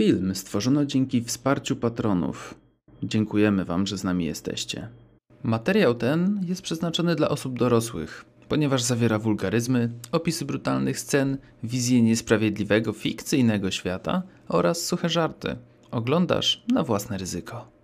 Film stworzono dzięki wsparciu patronów. Dziękujemy Wam, że z nami jesteście. Materiał ten jest przeznaczony dla osób dorosłych, ponieważ zawiera wulgaryzmy, opisy brutalnych scen, wizję niesprawiedliwego, fikcyjnego świata oraz suche żarty. Oglądasz na własne ryzyko.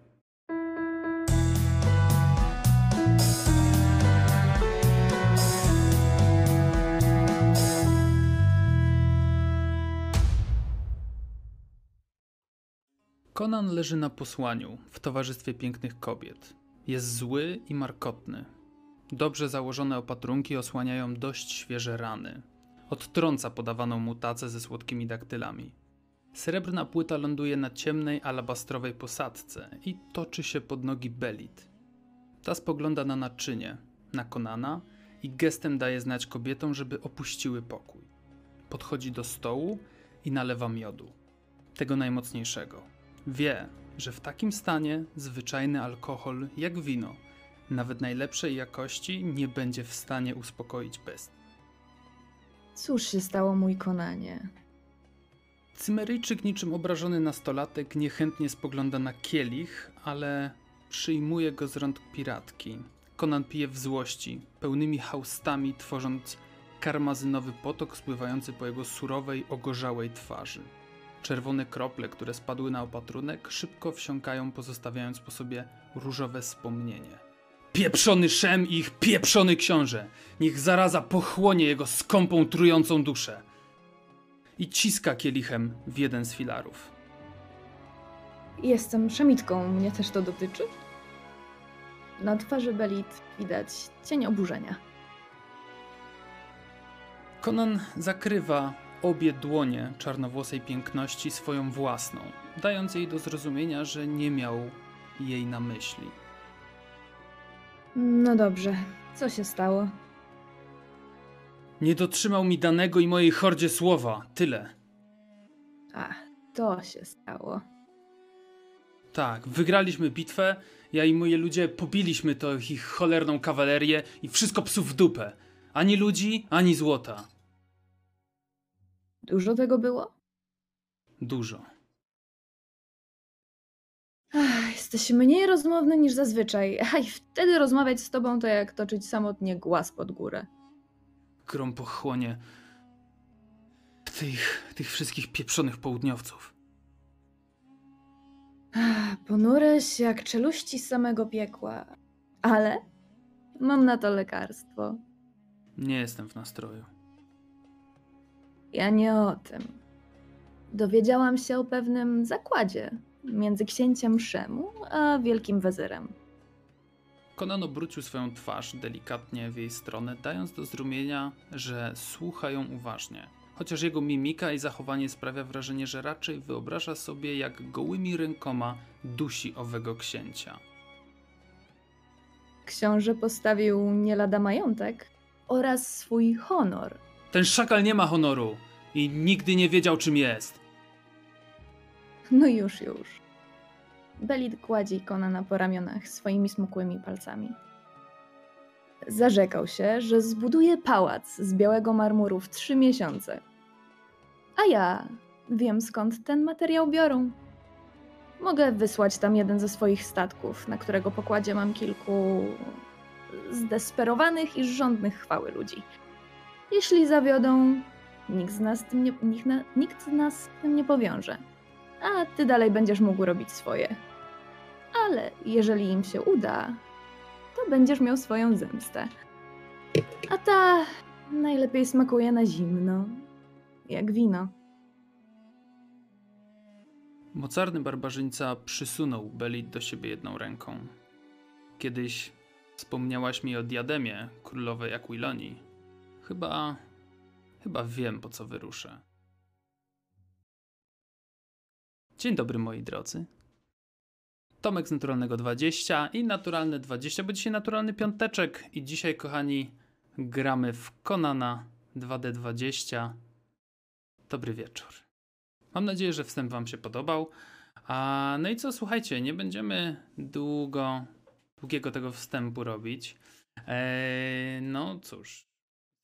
Conan leży na posłaniu w towarzystwie pięknych kobiet. Jest zły i markotny. Dobrze założone opatrunki osłaniają dość świeże rany. Odtrąca podawaną mu tacę ze słodkimi daktylami. Srebrna płyta ląduje na ciemnej alabastrowej posadce i toczy się pod nogi Belit. Ta spogląda na naczynie, na Konana i gestem daje znać kobietom, żeby opuściły pokój. Podchodzi do stołu i nalewa miodu. Tego najmocniejszego. Wie, że w takim stanie zwyczajny alkohol, jak wino, nawet najlepszej jakości, nie będzie w stanie uspokoić bestii. Cóż się stało, mój konanie? Cymeryjczyk, niczym obrażony nastolatek, niechętnie spogląda na kielich, ale przyjmuje go z rąk piratki. Konan pije w złości, pełnymi haustami, tworząc karmazynowy potok spływający po jego surowej, ogorzałej twarzy. Czerwone krople, które spadły na opatrunek, szybko wsiąkają, pozostawiając po sobie różowe wspomnienie. Pieprzony szem i ich pieprzony książę! Niech zaraza pochłonie jego skąpą, trującą duszę! I ciska kielichem w jeden z filarów. Jestem szemitką, mnie też to dotyczy? Na twarzy Belit widać cień oburzenia. Conan zakrywa obie dłonie czarnowłosej piękności swoją własną, dając jej do zrozumienia, że nie miał jej na myśli. No dobrze, co się stało? Nie dotrzymał mi danego i mojej hordzie słowa. Tyle. A, to się stało. Tak, wygraliśmy bitwę, ja i moi ludzie pobiliśmy to ich cholerną kawalerię i wszystko psów w dupę. Ani ludzi, ani złota. Dużo tego było? Dużo. Ach, jesteś mniej rozmowny niż zazwyczaj, a i wtedy rozmawiać z tobą to jak toczyć samotnie głaz pod górę. Grom pochłonie tych, tych wszystkich pieprzonych południowców. Ach, Ponuryś jak czeluści samego piekła. Ale mam na to lekarstwo. Nie jestem w nastroju. Ja nie o tym. Dowiedziałam się o pewnym zakładzie między księciem Szemu a wielkim wezyrem. Conan obrócił swoją twarz delikatnie w jej stronę, dając do zrozumienia, że słucha ją uważnie. Chociaż jego mimika i zachowanie sprawia wrażenie, że raczej wyobraża sobie, jak gołymi rękoma dusi owego księcia. Książę postawił nie lada majątek oraz swój honor. Ten szakal nie ma honoru i nigdy nie wiedział, czym jest. No już, już. Belit gładzi Konana po ramionach swoimi smukłymi palcami. Zarzekał się, że zbuduje pałac z białego marmuru w trzy miesiące. A ja wiem skąd ten materiał biorą. Mogę wysłać tam jeden ze swoich statków, na którego pokładzie mam kilku zdesperowanych i żądnych chwały ludzi. Jeśli zawiodą, nikt z nas, tym nie, nikt, nikt z nas tym nie powiąże. A ty dalej będziesz mógł robić swoje. Ale jeżeli im się uda, to będziesz miał swoją zemstę. A ta najlepiej smakuje na zimno, jak wino. Mocarny barbarzyńca przysunął Belit do siebie jedną ręką. Kiedyś wspomniałaś mi o diademie królowej Aquilonii. Chyba. chyba wiem, po co wyruszę. Dzień dobry, moi drodzy. Tomek z Naturalnego 20 i Naturalny 20, bo dzisiaj Naturalny Piąteczek. I dzisiaj, kochani, gramy w Konana 2D20. Dobry wieczór. Mam nadzieję, że wstęp Wam się podobał. A, no i co, słuchajcie, nie będziemy długo, długiego tego wstępu robić. Eee, no cóż,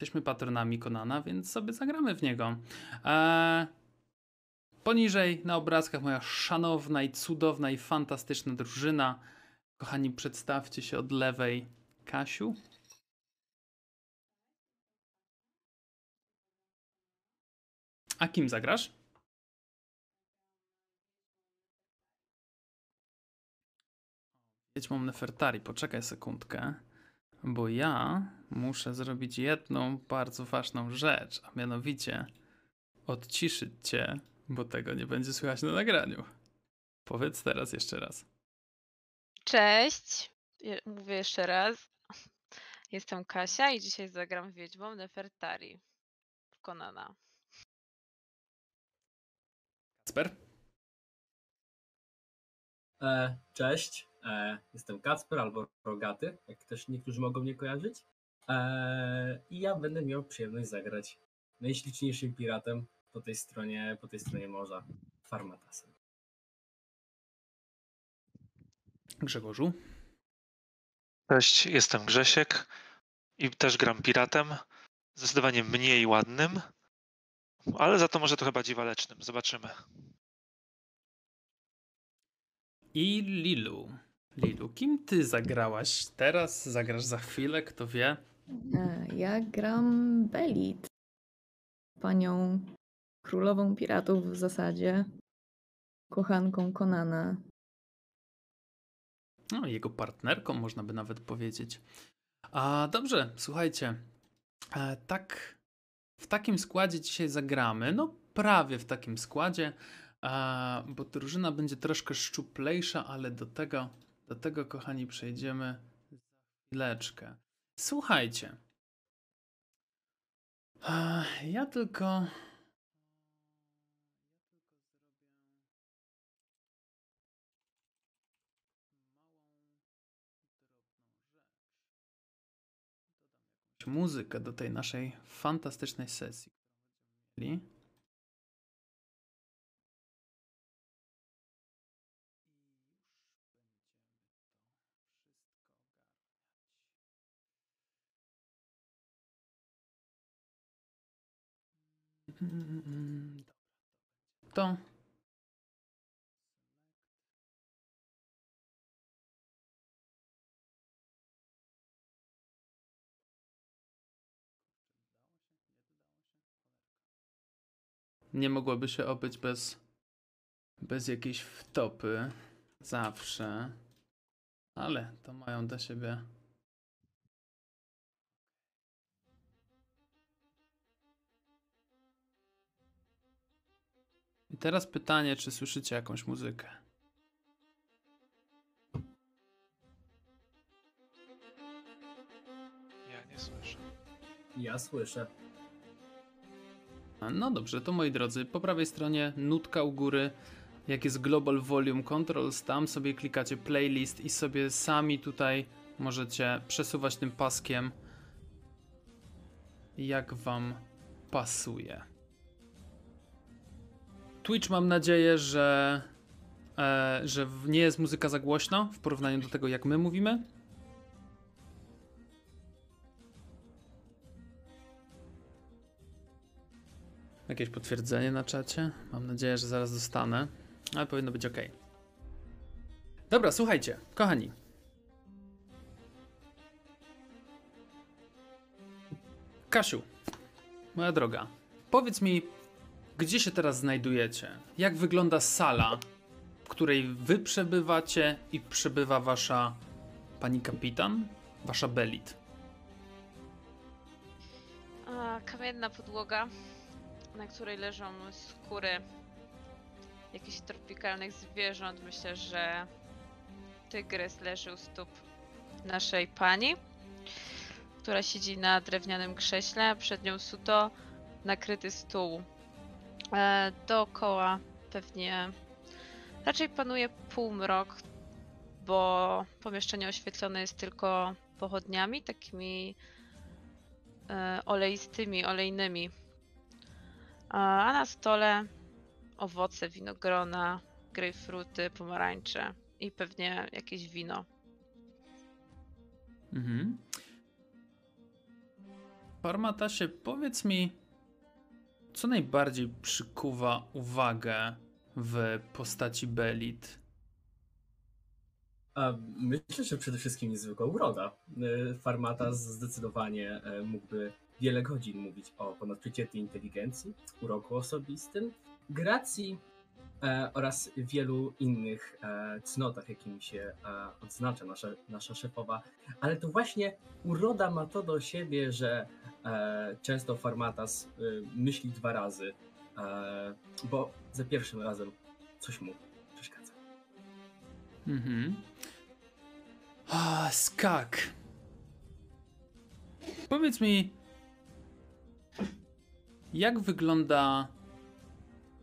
jesteśmy patronami Konana, więc sobie zagramy w niego. Eee, Poniżej na obrazkach moja szanowna i cudowna i fantastyczna drużyna. Kochani, przedstawcie się od lewej. Kasiu. A kim zagrasz? Wiedźmą Nefertari, poczekaj sekundkę, bo ja muszę zrobić jedną bardzo ważną rzecz, a mianowicie odciszyć cię, bo tego nie będzie słychać na nagraniu. Powiedz teraz jeszcze raz. Cześć, mówię jeszcze raz. Jestem Kasia i dzisiaj zagram Wiedźmą Nefertari w Konana. Kacper? E, cześć, jestem Kacper albo Rogaty, jak też niektórzy mogą mnie kojarzyć. E, I ja będę miał przyjemność zagrać najśliczniejszym piratem po tej stronie, po tej stronie morza, Farmatasem. Grzegorzu? Cześć, jestem Grzesiek i też gram piratem. Zdecydowanie mniej ładnym, ale za to może trochę bardziej walecznym. Zobaczymy. I Lilu. Lilu, kim ty zagrałaś teraz? Zagrasz za chwilę, kto wie? E, Ja gram Belit. Panią królową piratów w zasadzie. Kochanką Konana. No, jego partnerką, można by nawet powiedzieć. A dobrze, słuchajcie. E, tak, w takim składzie dzisiaj zagramy. No, prawie w takim składzie, e, bo drużyna będzie troszkę szczuplejsza, ale do tego, do tego, kochani, przejdziemy za chwileczkę. Słuchajcie. Ja tylko. muzykę do tej naszej fantastycznej sesji. którą będziemy mieli. Mm, dobra. To. Nie mogłoby się obyć bez, bez jakiejś wtopy. Zawsze. Ale to mają do siebie. Teraz pytanie, czy słyszycie jakąś muzykę? Ja nie słyszę. Ja słyszę. No dobrze, to moi drodzy, po prawej stronie nutka u góry, jak jest Global Volume Controls, tam sobie klikacie playlist i sobie sami tutaj możecie przesuwać tym paskiem jak wam pasuje. Twitch mam nadzieję, że, e, że nie jest muzyka za głośno w porównaniu do tego jak my mówimy. Jakieś potwierdzenie na czacie? Mam nadzieję, że zaraz dostanę, ale powinno być ok. Dobra, słuchajcie, kochani. Kasiu, moja droga, powiedz mi, gdzie się teraz znajdujecie? Jak wygląda sala, w której wy przebywacie i przebywa wasza pani kapitan, wasza belit? A, kamienna podłoga, na której leżą skóry jakichś tropikalnych zwierząt. Myślę, że tygrys leży u stóp naszej pani, która siedzi na drewnianym krześle, a przed nią suto nakryty stół. E, dookoła pewnie raczej panuje półmrok, bo pomieszczenie oświetlone jest tylko pochodniami, takimi e, oleistymi, olejnymi. A na stole owoce, winogrona, grejpfruty, pomarańcze i pewnie jakieś wino. Mhm. Farmatasie, powiedz mi, Co najbardziej przykuwa uwagę w postaci Belit? Myślę, że przede wszystkim niezwykła uroda. E, Farmata zdecydowanie e, mógłby wiele godzin mówić o ponadprzeciętnej inteligencji, uroku osobistym, gracji oraz wielu innych e, cnotach, jakimi się e, odznacza nasza, nasza szefowa. Ale to właśnie uroda ma to do siebie, że e, często Farmatas e, myśli dwa razy, e, bo za pierwszym razem coś mu przeszkadza. Mhm. A, skak. Powiedz mi, jak wygląda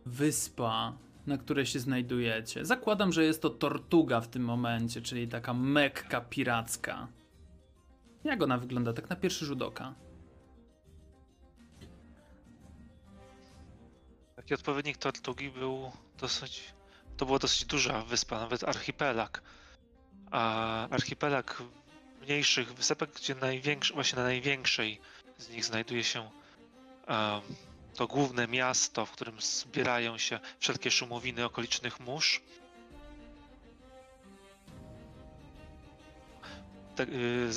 wyspa, na której się znajdujecie? Zakładam, że jest to Tortuga w tym momencie, czyli taka mekka piracka. Jak ona wygląda tak na pierwszy rzut oka? Taki odpowiednik Tortugi był dosyć. To była dosyć duża wyspa, nawet archipelag. A archipelag mniejszych wysepek, gdzie największy, właśnie na największej z nich znajduje się em, to główne miasto, w którym zbierają się wszelkie szumowiny okolicznych mórz. Te,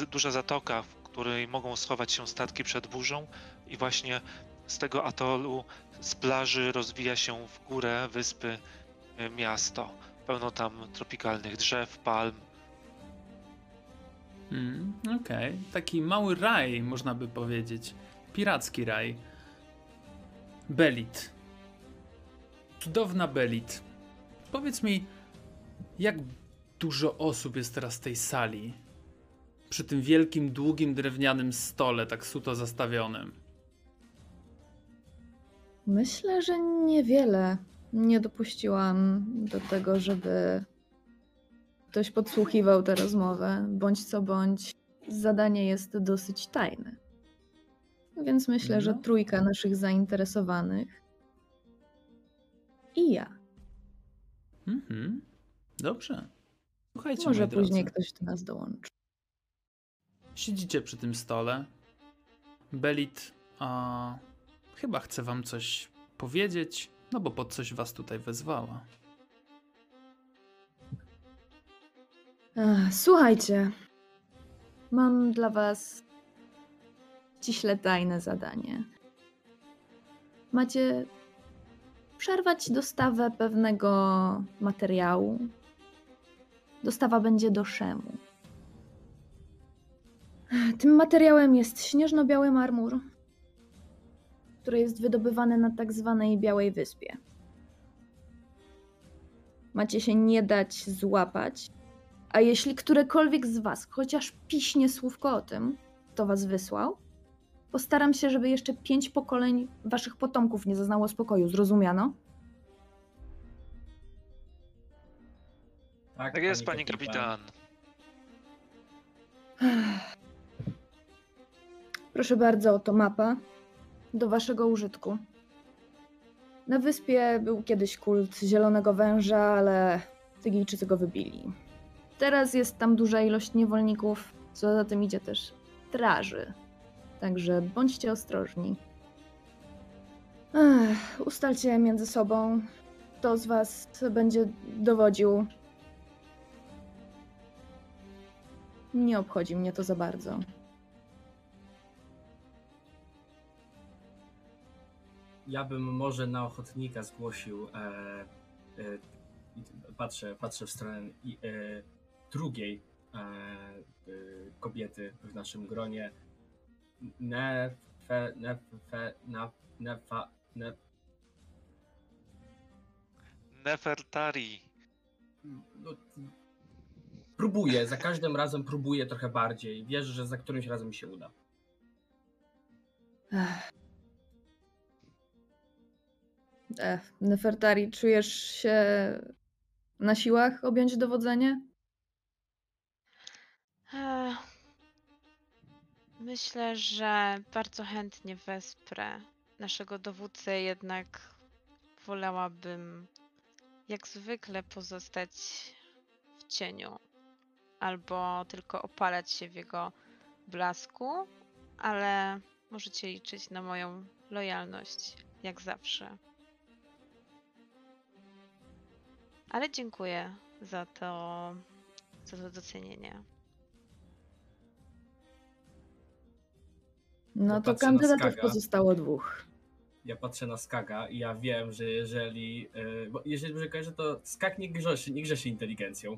y, duża zatoka, w której mogą schować się statki przed burzą i właśnie z tego atolu z plaży rozwija się w górę wyspy y, miasto. Pełno tam tropikalnych drzew, palm. Hmm, Okej, taki mały raj, można by powiedzieć. Piracki raj. Belit. Cudowna Belit. Powiedz mi, jak dużo osób jest teraz w tej sali? Przy tym wielkim, długim, drewnianym stole, tak suto zastawionym. Myślę, że niewiele. Nie dopuściłam do tego, żeby ktoś podsłuchiwał tę rozmowę, bądź co bądź. Zadanie jest dosyć tajne. Więc myślę, że No. trójka naszych zainteresowanych i ja. Mhm. Dobrze. Słuchajcie, Może drodzy. później ktoś do nas dołączy. Siedzicie przy tym stole. Belit a, chyba chce wam coś powiedzieć, no bo po coś was tutaj wezwała. Słuchajcie, mam dla Was ściśle tajne zadanie. Macie przerwać dostawę pewnego materiału. Dostawa będzie do Szemu. Tym materiałem jest śnieżno-biały marmur, który jest wydobywany na tak zwanej Białej Wyspie. Macie się nie dać złapać, a jeśli którekolwiek z was chociaż piśnie słówko o tym, kto was wysłał, postaram się, żeby jeszcze pięć pokoleń waszych potomków nie zaznało spokoju. Zrozumiano? Tak jest, pani kapitan. Proszę bardzo, oto mapa do waszego użytku. Na wyspie był kiedyś kult zielonego węża, ale Tygijczycy go wybili. Teraz jest tam duża ilość niewolników, co za tym idzie też straży. Także bądźcie ostrożni. Ech, ustalcie między sobą, kto z was będzie dowodził. Nie obchodzi mnie to za bardzo. Ja bym może na ochotnika zgłosił. E, e, patrzę, patrzę w stronę e, drugiej e, e, kobiety w naszym gronie. Nefe, nefe, na, nefa, ne, Nefertari. no, próbuję, za każdym razem próbuję trochę bardziej. Wierzę, że za którymś razem mi się uda. Ech. Ech, Nefertari, czujesz się na siłach objąć dowodzenie? Ech, Myślę, że bardzo chętnie wesprę naszego dowódcę, jednak wolałabym jak zwykle pozostać w cieniu albo tylko opalać się w jego blasku, ale możecie liczyć na moją lojalność jak zawsze. Ale dziękuję za to, za to docenienie. No to kandydatów pozostało dwóch. Ja patrzę na Skaga i ja wiem, że jeżeli. e, Bo jeżeli dobrze kojarzę, to Skag nie grzeszy, nie grzeszy inteligencją.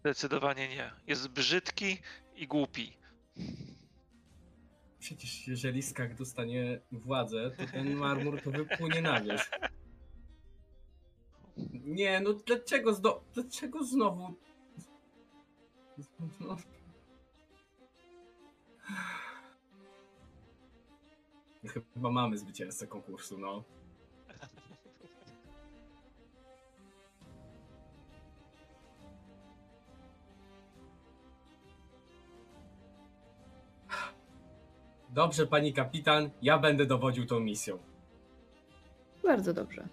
Zdecydowanie nie. Jest brzydki i głupi. Przecież jeżeli Skag dostanie władzę, to ten marmur to wypłynie na wierzch. Nie, no dlaczego, zdo... dlaczego znowu. No. Chyba mamy zwycięzcę konkursu, no. Dobrze, pani kapitan, ja będę dowodził tą misją. Bardzo dobrze.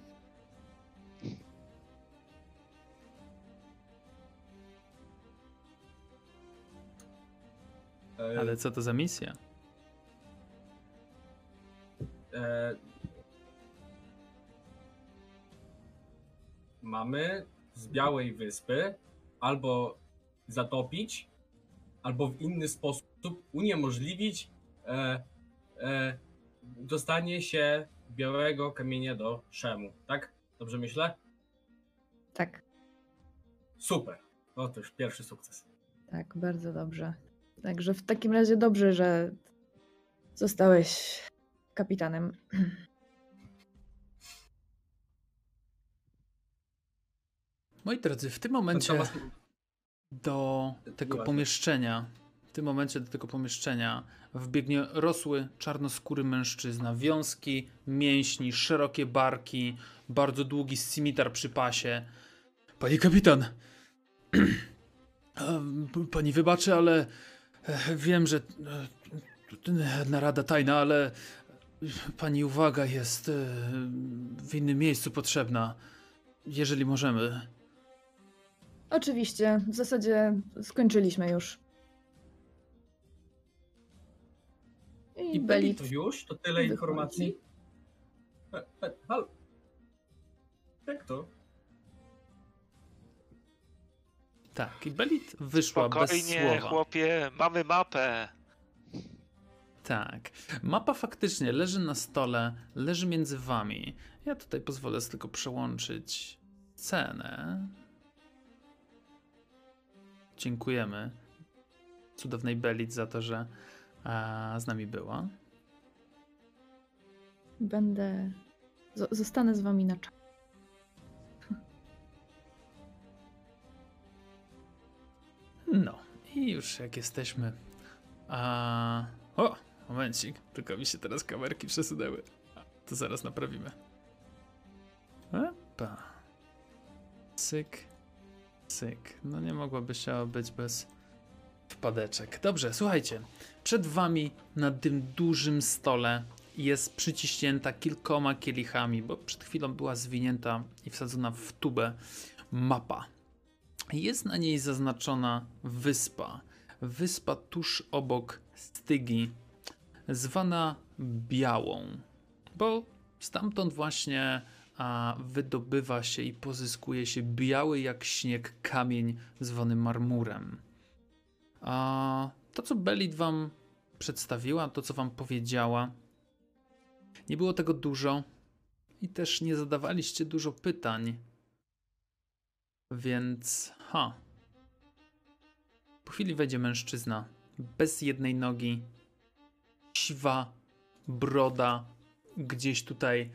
Ale co to za misja? E, mamy z Białej Wyspy albo zatopić, albo w inny sposób uniemożliwić e, e, dostanie się białego kamienia do Szemu, tak? Dobrze myślę? Tak, Super. No to już pierwszy sukces. tak, bardzo dobrze. Także w takim razie dobrze, że zostałeś kapitanem. Moi drodzy, w tym momencie do tego pomieszczenia, w tym momencie do tego pomieszczenia wbiegnie rosły, czarnoskóry mężczyzna, wiązki, mięśni, szerokie barki, bardzo długi scimitar przy pasie. Pani kapitan, pani wybaczy, ale e, wiem, że e, narada tajna, ale pani uwaga jest e, w innym miejscu potrzebna, jeżeli możemy. Oczywiście, w zasadzie skończyliśmy już. I, I Belit. to już? To tyle wychodzi. informacji? E, e, hal... Jak to? Tak, i Belit wyszła bez Spokojnie, słowa. chłopie, mamy mapę. Tak. Mapa faktycznie leży na stole, leży między wami. Ja tutaj pozwolę sobie tylko przełączyć cenę. Dziękujemy cudownej Belit za to, że a, z nami była. Będę. zo- Zostanę z wami na czas. No, i już jak jesteśmy. A... O, momencik, tylko mi się teraz kamerki przesunęły. To zaraz naprawimy. Epa. Cyk, cyk. No nie mogłoby się obyć bez wpadeczek. Dobrze, słuchajcie. Przed wami na tym dużym stole jest przyciśnięta kilkoma kielichami, bo przed chwilą była zwinięta i wsadzona w tubę mapa. Jest na niej zaznaczona wyspa. Wyspa tuż obok Stygi, zwana Białą, bo stamtąd właśnie a, wydobywa się i pozyskuje się biały jak śnieg kamień zwany marmurem. A to, co Belit wam przedstawiła, to, co wam powiedziała, nie było tego dużo i też nie zadawaliście dużo pytań. Więc, ha. Po chwili wejdzie mężczyzna, bez jednej nogi, siwa broda, gdzieś tutaj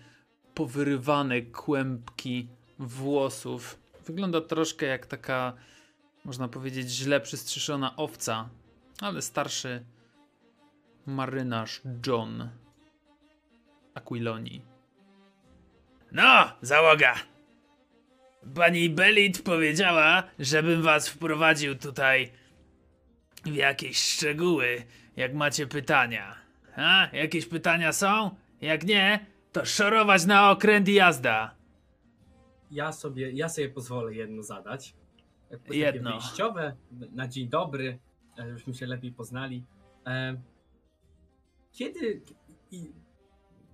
powyrywane kłębki włosów. Wygląda troszkę jak taka, można powiedzieć, źle przystrzeszona owca, ale starszy marynarz John Aquiloni. No, załoga! Pani Belit powiedziała, żebym was wprowadził tutaj w jakieś szczegóły, jak macie pytania. A, jakieś pytania są? Jak nie, to szorować na okręt i jazda. Ja sobie, ja sobie pozwolę jedno zadać. Takie Jedno. Wyjściowe, na dzień dobry, e, żebyśmy się lepiej poznali. E, Kiedy i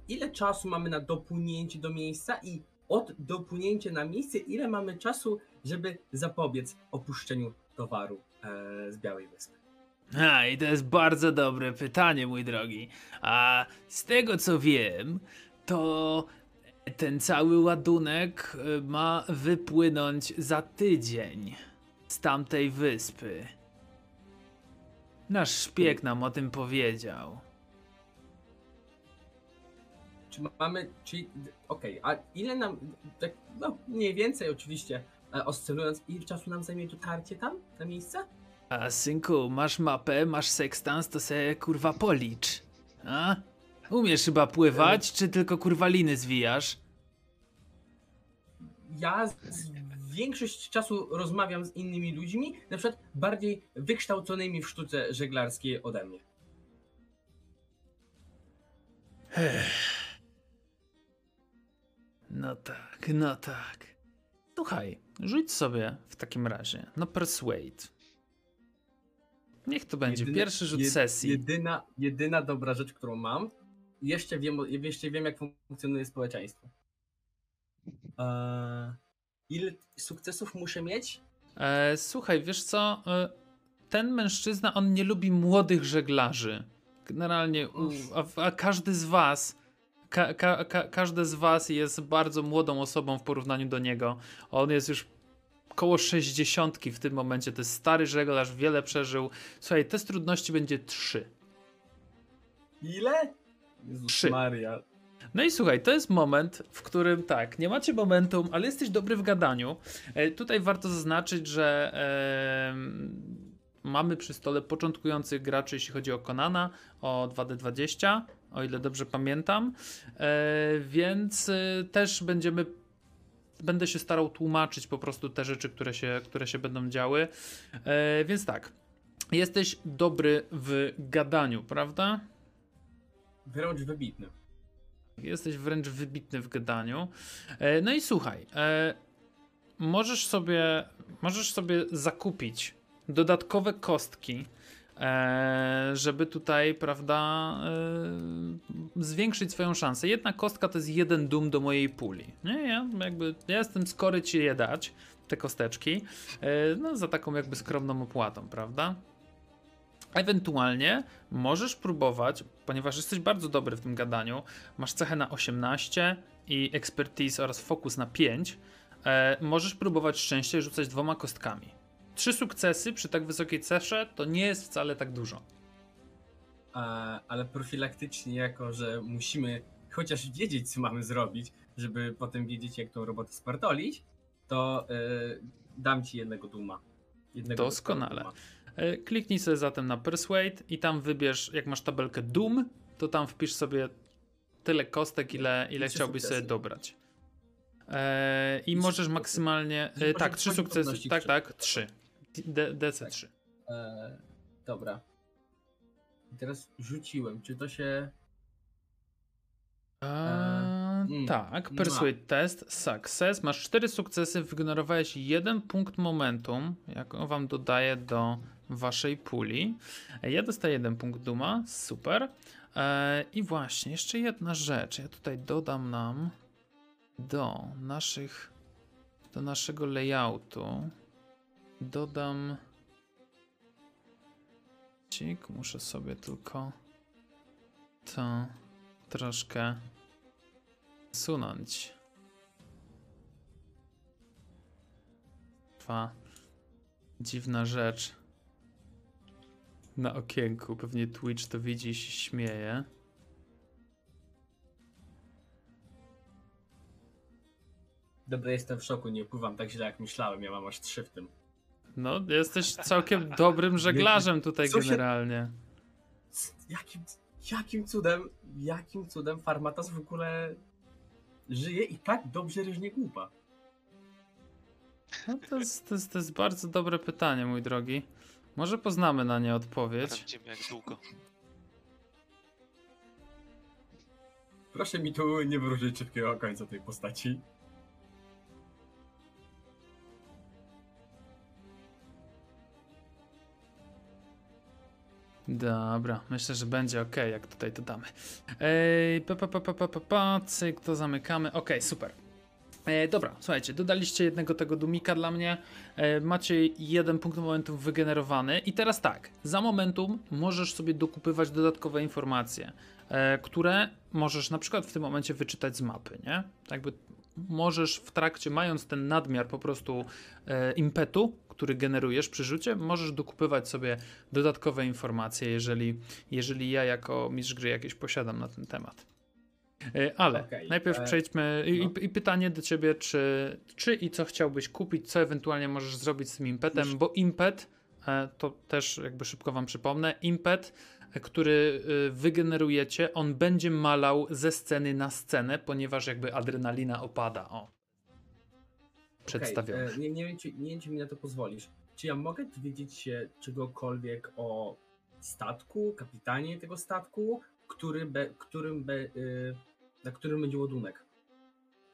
ile czasu mamy na dopłynięcie do miejsca i od dopłynięcia na miejsce, ile mamy czasu, żeby zapobiec opuszczeniu towaru e, z Białej Wyspy. A, i to jest bardzo dobre pytanie, mój drogi. A z tego co wiem, to ten cały ładunek y, ma wypłynąć za tydzień z tamtej wyspy. Nasz szpieg nam o tym powiedział. Czy mamy, czyli, okej, a ile nam, tak, no mniej więcej oczywiście, e, oscylując, ile czasu nam zajmie dotarcie tam, na miejsce? A synku, masz mapę, masz sekstans, to se kurwa policz. A? Umiesz chyba pływać, czy tylko kurwa liny zwijasz? Ja z, większość czasu rozmawiam z innymi ludźmi, na przykład bardziej wykształconymi w sztuce żeglarskiej ode mnie. No tak, no tak. Słuchaj, rzuć sobie w takim razie na Persuade. Niech to będzie Jedyny- pierwszy rzut jed- sesji. Jedyna, jedyna dobra rzecz, którą mam, jeszcze wiem, jeszcze wiem jak funkcjonuje społeczeństwo. Eee, ile sukcesów muszę mieć? E, słuchaj, wiesz co? E, ten mężczyzna, on nie lubi młodych żeglarzy. Generalnie, u, a, a każdy z was, ka, ka, ka, każdy z was jest bardzo młodą osobą w porównaniu do niego. On jest już koło 60 w tym momencie. To jest stary żeglarz, wiele przeżył. Słuchaj, test trudności będzie 3. Ile? Jezus Trzy. Maria. No i słuchaj, to jest moment, w którym tak, nie macie momentum, ale jesteś dobry w gadaniu. E, tutaj warto zaznaczyć, że em, mamy przy stole początkujących graczy, jeśli chodzi o Konana, o 2D20, o ile dobrze pamiętam. E, więc e, też będziemy. Będę się starał tłumaczyć po prostu te rzeczy, które się, które się będą działy. E, więc tak. Jesteś dobry w gadaniu, prawda? Wręcz wybitny. Jesteś wręcz wybitny w gadaniu. E, No i słuchaj, e, możesz sobie, możesz sobie zakupić dodatkowe kostki, żeby tutaj, prawda, e, zwiększyć swoją szansę. Jedna kostka to jest jeden dum do mojej puli. Nie, ja jakby, ja jestem skory ci je dać, te kosteczki, e, no za taką jakby skromną opłatą, prawda? Ewentualnie możesz próbować, ponieważ jesteś bardzo dobry w tym gadaniu, masz cechę na 18 i expertise oraz fokus na 5, e, możesz próbować szczęście rzucać dwoma kostkami. Trzy sukcesy przy tak wysokiej cesze to nie jest wcale tak dużo. E, ale profilaktycznie, jako że musimy chociaż wiedzieć, co mamy zrobić, żeby potem wiedzieć, jak tą robotę spartolić, to e, dam ci jednego duma. Jednego Doskonale. duma. E, Kliknij sobie zatem na Persuade i tam wybierz, jak masz tabelkę Doom, to tam wpisz sobie tyle kostek, ile, ile chciałbyś sobie sukcesy. dobrać. E, I możesz maksymalnie. Tak, trzy sukcesy. Tak, tak, trzy. D- DC3. E, dobra. I teraz rzuciłem. Czy to się. Eee, mm, tak. Persuade test, success. Masz cztery sukcesy, wygenerowałeś jeden punkt momentum, jak on wam dodaje do waszej puli. E, Ja dostaję jeden punkt duma, super. Eee, I właśnie, jeszcze jedna rzecz. Ja tutaj dodam nam do naszych, do naszego layoutu. Dodam. Cik, muszę sobie tylko to troszkę sunąć. Trwa dziwna rzecz. Na okienku. Pewnie Twitch to widzi i się śmieje. Dobra, jestem w szoku, nie pływam tak źle jak myślałem. Ja mam aż trzy w tym. No, jesteś całkiem dobrym żeglarzem tutaj się- generalnie. Jakim, jakim cudem, jakim cudem Farmatas w ogóle żyje i tak dobrze ryżnie głupa? No to, jest, to, jest, to jest bardzo dobre pytanie, mój drogi. Może poznamy na nie odpowiedź. Sprawdzimy jak długo. Proszę mi tu nie wróżyć szybkiego końca tej postaci. Dobra, myślę, że będzie ok, jak tutaj to damy. Ej, pa, pa, pa, pa, pa, pa, pa, cyk, to zamykamy. Ok, super. E, dobra, słuchajcie, dodaliście jednego tego dumika dla mnie. E, macie jeden punkt momentum wygenerowany. I teraz tak, za momentum możesz sobie dokupywać dodatkowe informacje, e, które możesz na przykład w tym momencie wyczytać z mapy, nie? Jakby możesz w trakcie, mając ten nadmiar po prostu e, impetu, który generujesz przy rzucie, możesz dokupywać sobie dodatkowe informacje, jeżeli, jeżeli ja jako mistrz gry jakieś posiadam na ten temat. E, Ale Okej, najpierw e, przejdźmy i, no. i pytanie do ciebie, czy, czy i co chciałbyś kupić, co ewentualnie możesz zrobić z tym impetem, Już- bo impet, e, to też jakby szybko wam przypomnę, impet, który wygenerujecie, on będzie malał ze sceny na scenę, ponieważ jakby adrenalina opada. O. Przedstawione. Okej, e, nie, nie, wiem, czy, nie wiem, czy mi na to pozwolisz. Czy ja mogę dowiedzieć się czegokolwiek o statku, kapitanie tego statku, który be, którym be, y, na którym będzie ładunek?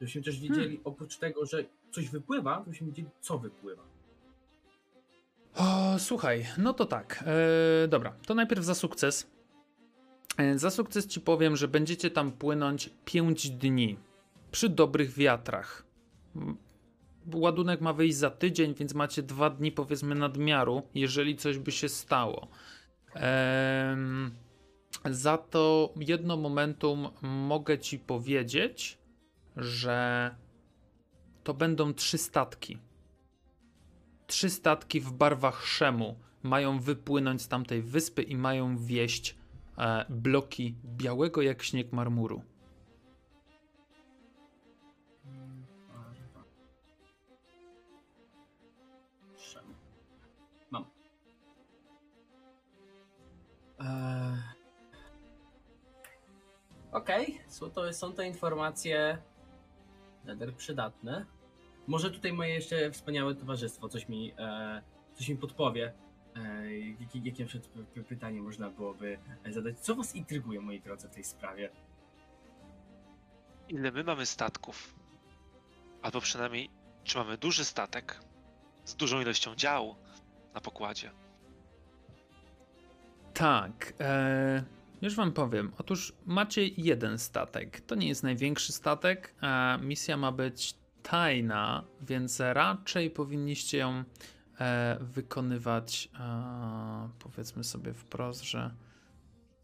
Żebyśmy też wiedzieli, oprócz tego, że coś wypływa, żebyśmy wiedzieli, co wypływa. O, słuchaj, no to tak. E, dobra, to najpierw za sukces. E, za sukces ci powiem, że będziecie tam płynąć 5 dni przy dobrych wiatrach. Ładunek ma wyjść za tydzień, więc macie dwa dni powiedzmy nadmiaru, jeżeli coś by się stało. Em, za to jedno momentum mogę ci powiedzieć, że to będą trzy statki trzy statki w barwach szemu mają wypłynąć z tamtej wyspy i mają wieść e, bloki białego jak śnieg marmuru. Eee... Okej, to, są to informacje nader przydatne. Może tutaj moje jeszcze wspaniałe towarzystwo coś mi, e, coś mi podpowie. E, jakie, pytanie można byłoby zadać? Co was intryguje, moi drodzy, w tej sprawie? Ile my mamy statków? Albo przynajmniej, czy mamy duży statek z dużą ilością dział na pokładzie? Tak, e, już wam powiem. Otóż macie jeden statek. To nie jest największy statek, a misja ma być tajna, więc raczej powinniście ją e, wykonywać, e, powiedzmy sobie wprost, że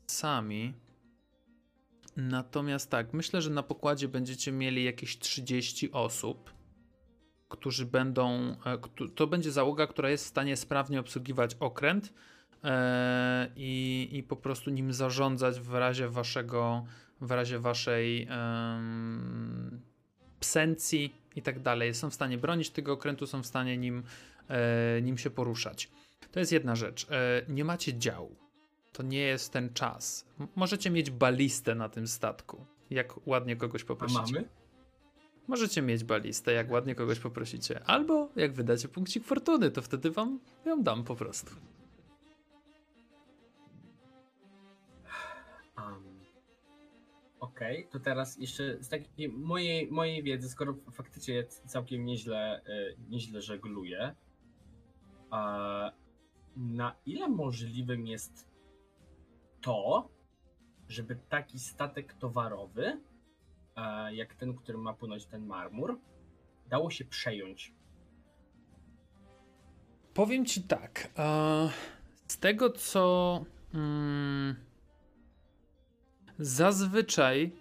sami. Natomiast tak, myślę, że na pokładzie będziecie mieli jakieś 30 osób, którzy będą. e, To będzie załoga, która jest w stanie sprawnie obsługiwać okręt e, i, i po prostu nim zarządzać w razie waszego, w razie waszej em, psencji i tak dalej. Są w stanie bronić tego okrętu, są w stanie nim, e, nim się poruszać. To jest jedna rzecz. E, nie macie działu. To nie jest ten czas. M- możecie mieć balistę na tym statku. Jak ładnie kogoś A poprosicie. mamy? Możecie mieć balistę, jak ładnie kogoś poprosicie. Albo jak wydacie punkcik fortuny, to wtedy wam ją dam po prostu. Okej, to teraz jeszcze z takiej mojej, mojej wiedzy, skoro faktycznie całkiem nieźle, e, nieźle żegluję, na ile możliwym jest to, żeby taki statek towarowy, jak ten, który ma płynąć ten marmur, dało się przejąć? Powiem ci tak. E, z tego co. Mm, zazwyczaj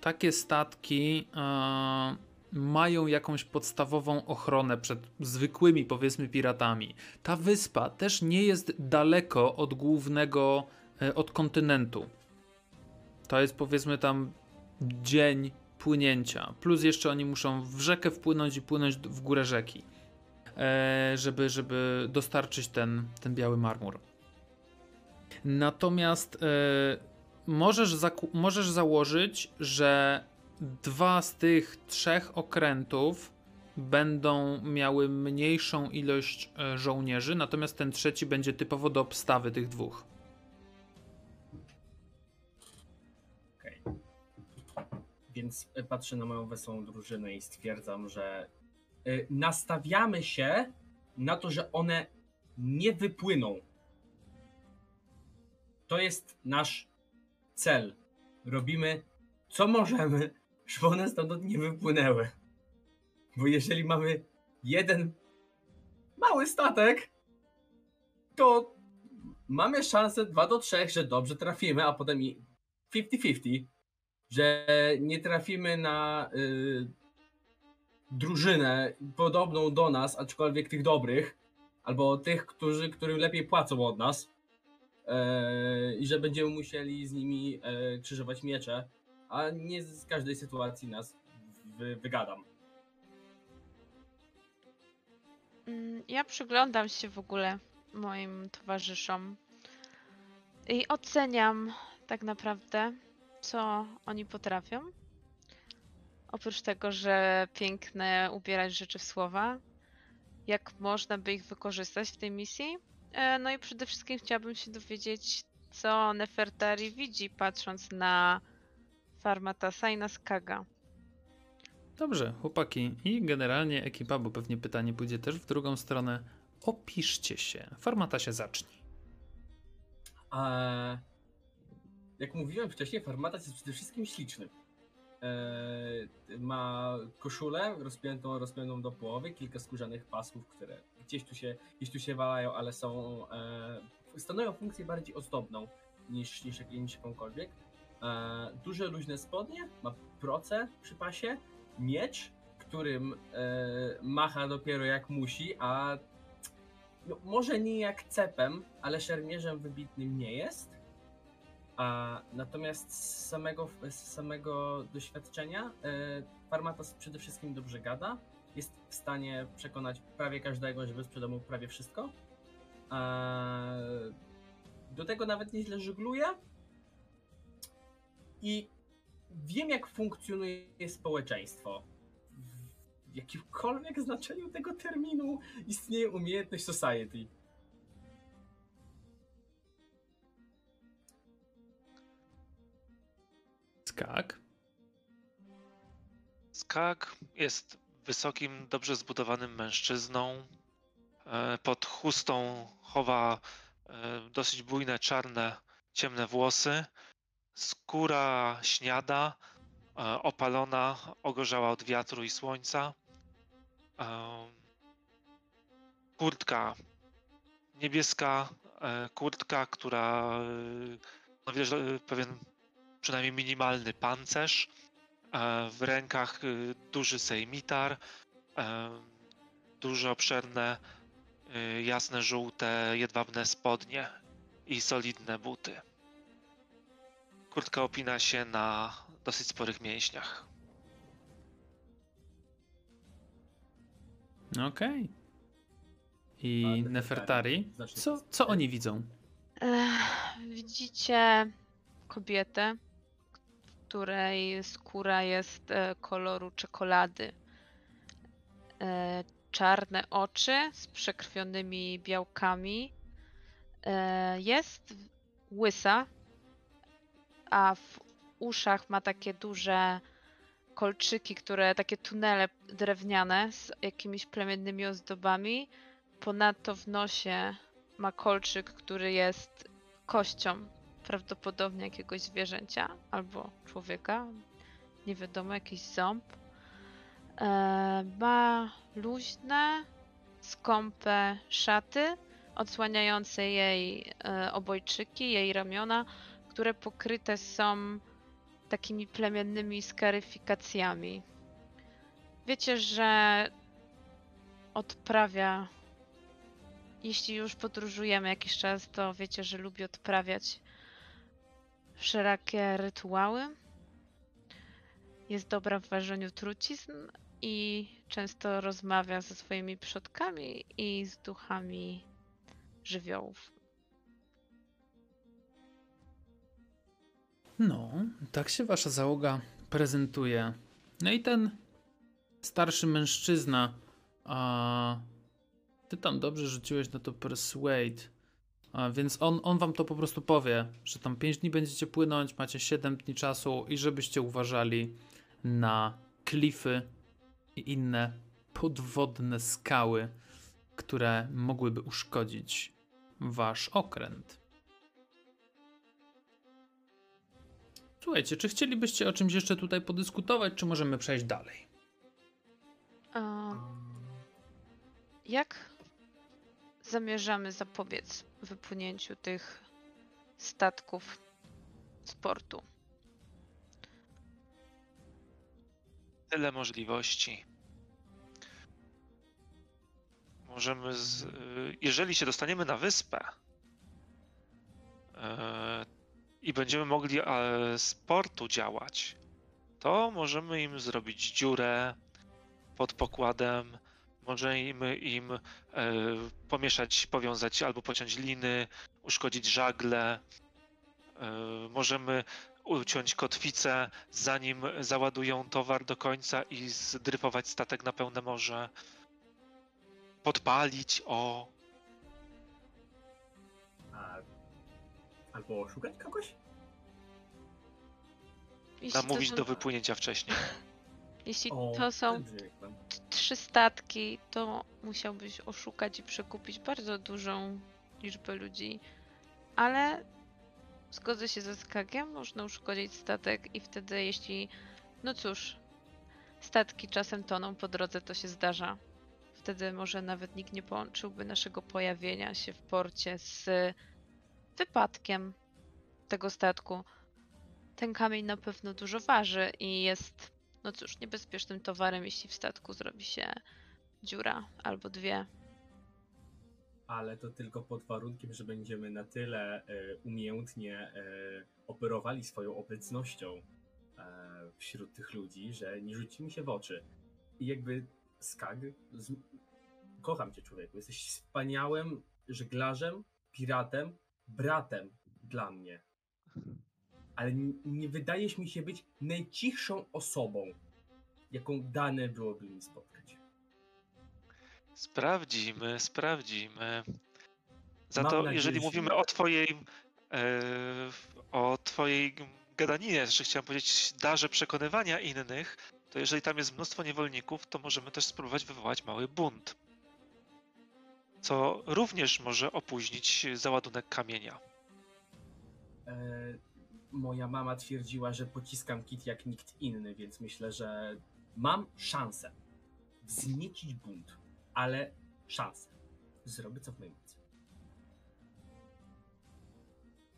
takie statki e, mają jakąś podstawową ochronę przed zwykłymi, powiedzmy, piratami. Ta wyspa też nie jest daleko od głównego, e, od kontynentu. To jest powiedzmy tam dzień płynięcia. Plus jeszcze oni muszą w rzekę wpłynąć i płynąć w górę rzeki e, żeby, żeby dostarczyć ten, ten biały marmur. Natomiast możesz, możesz założyć, że dwa z tych trzech okrętów będą miały mniejszą ilość e, żołnierzy, natomiast ten trzeci będzie typowo do obstawy tych dwóch. Okej. Więc e, patrzę na moją wesołą drużynę i stwierdzam, że e, nastawiamy się na to, że one nie wypłyną. To jest nasz cel. Robimy co możemy, żeby one stąd nie wypłynęły. Bo jeżeli mamy jeden mały statek, to mamy szansę 2 do 3, że dobrze trafimy, a potem i 50-50, że nie trafimy na y, drużynę podobną do nas, aczkolwiek tych dobrych, albo tych, którzy, którym lepiej płacą od nas i że będziemy musieli z nimi e, krzyżować miecze, a nie z każdej sytuacji nas wy, wygadam. Mm, Ja przyglądam się w ogóle moim towarzyszom i oceniam tak naprawdę, co oni potrafią. Oprócz tego, że piękne ubierać rzeczy w słowa, jak można by ich wykorzystać w tej misji. E, No i przede wszystkim chciałabym się dowiedzieć, co Nefertari widzi, patrząc na Farmatasa i na Skaga. Dobrze, chłopaki i generalnie ekipa, bo pewnie pytanie pójdzie też w drugą stronę. Opiszcie się. Formata się zacznij. A jak mówiłem wcześniej, Farmatas jest przede wszystkim śliczny. E, ma koszulę rozpiętą, rozpiętą do połowy, kilka skórzanych pasków, które gdzieś tu się, gdzieś tu się walają, ale są e, stanowią funkcję bardziej ozdobną niż, niż, niż jakąkolwiek. E, duże luźne spodnie, ma proce przy pasie, miecz, którym macha dopiero jak musi, a no, może nie jak cepem, ale szermierzem wybitnym nie jest. A natomiast z samego, z samego doświadczenia e, Farmatas przede wszystkim dobrze gada. Jest w stanie przekonać prawie każdego, żeby sprzedał mu prawie wszystko. E, do tego nawet nieźle żegluje. I wiem, jak funkcjonuje społeczeństwo. W jakimkolwiek znaczeniu tego terminu istnieje umiejętność society. Skak. Skak jest wysokim, dobrze zbudowanym mężczyzną. E, Pod chustą chowa e, dosyć bujne, czarne, ciemne włosy. Skóra śniada, e, opalona, ogorzała od wiatru i słońca. Kurtka niebieska, kurtka, która no widać pewien przynajmniej minimalny pancerz. E, W rękach y, duży sejmitar, e, duże, obszerne, jasne, żółte, jedwabne spodnie i solidne buty. Kurtka opina się na dosyć sporych mięśniach. Okej. I A Nefertari? Znacznie Co, co oni widzą? Ech, Widzicie kobietę, której skóra jest e, koloru czekolady. E, Czarne oczy z przekrwionymi białkami. E, Jest łysa, a w uszach ma takie duże kolczyki, które takie tunele drewniane z jakimiś plemiennymi ozdobami. Ponadto w nosie ma kolczyk, który jest kością, prawdopodobnie jakiegoś zwierzęcia albo człowieka, nie wiadomo, jakiś ząb. E, ma luźne, skąpe szaty, odsłaniające jej e, obojczyki, jej ramiona, które pokryte są takimi plemiennymi skaryfikacjami. Wiecie, że odprawia jeśli już podróżujemy jakiś czas, to wiecie, że lubi odprawiać wszelakie rytuały. Jest dobra w ważeniu trucizn i często rozmawia ze swoimi przodkami i z duchami żywiołów. No, tak się wasza załoga prezentuje. No i ten starszy mężczyzna, a ty tam dobrze rzuciłeś na to persuade, więc on, on wam to po prostu powie, że tam 5 dni będziecie płynąć, macie 7 dni czasu i żebyście uważali na klify i inne podwodne skały, które mogłyby uszkodzić wasz okręt. Słuchajcie, czy chcielibyście o czymś jeszcze tutaj podyskutować, czy możemy przejść dalej? A, jak zamierzamy zapobiec wypłynięciu tych statków z portu? Tyle możliwości. Możemy z, jeżeli się dostaniemy na wyspę e, i będziemy mogli e, z portu działać, to możemy im zrobić dziurę pod pokładem, możemy im e, pomieszać, powiązać albo pociąć liny, uszkodzić żagle, e, możemy uciąć kotwicę, zanim załadują towar do końca i zdryfować statek na pełne morze. Podpalić, o. A, albo oszukać kogoś? Jeśli Namówić to, do wypłynięcia wcześniej. Jeśli O, to są jak trzy statki, to musiałbyś oszukać i przekupić bardzo dużą liczbę ludzi, ale zgodzę się ze Skagiem, można uszkodzić statek i wtedy jeśli, no cóż, statki czasem toną po drodze, to się zdarza. Wtedy może nawet nikt nie połączyłby naszego pojawienia się w porcie z wypadkiem tego statku. Ten kamień na pewno dużo waży i jest, no cóż, niebezpiecznym towarem, jeśli w statku zrobi się dziura albo dwie. Ale to tylko pod warunkiem, że będziemy na tyle e, umiejętnie e, operowali swoją obecnością e, wśród tych ludzi, że nie rzucimy się w oczy. I jakby Skag, z... kocham cię człowieku, jesteś wspaniałym żeglarzem, piratem, bratem dla mnie. Ale n- nie wydajesz mi się być najcichszą osobą, jaką dane byłoby mi spotkać. Sprawdzimy, sprawdzimy. Za Mam to, nadzieję, jeżeli że mówimy nie. o twojej e, o twojej gadaninie, że chciałem powiedzieć darze przekonywania innych, to jeżeli tam jest mnóstwo niewolników, to możemy też spróbować wywołać mały bunt. Co również może opóźnić załadunek kamienia. E, moja mama twierdziła, że pociskam kit jak nikt inny, więc myślę, że mam szansę wzniecić bunt, ale szansę. Zrobię co w mojej mocy.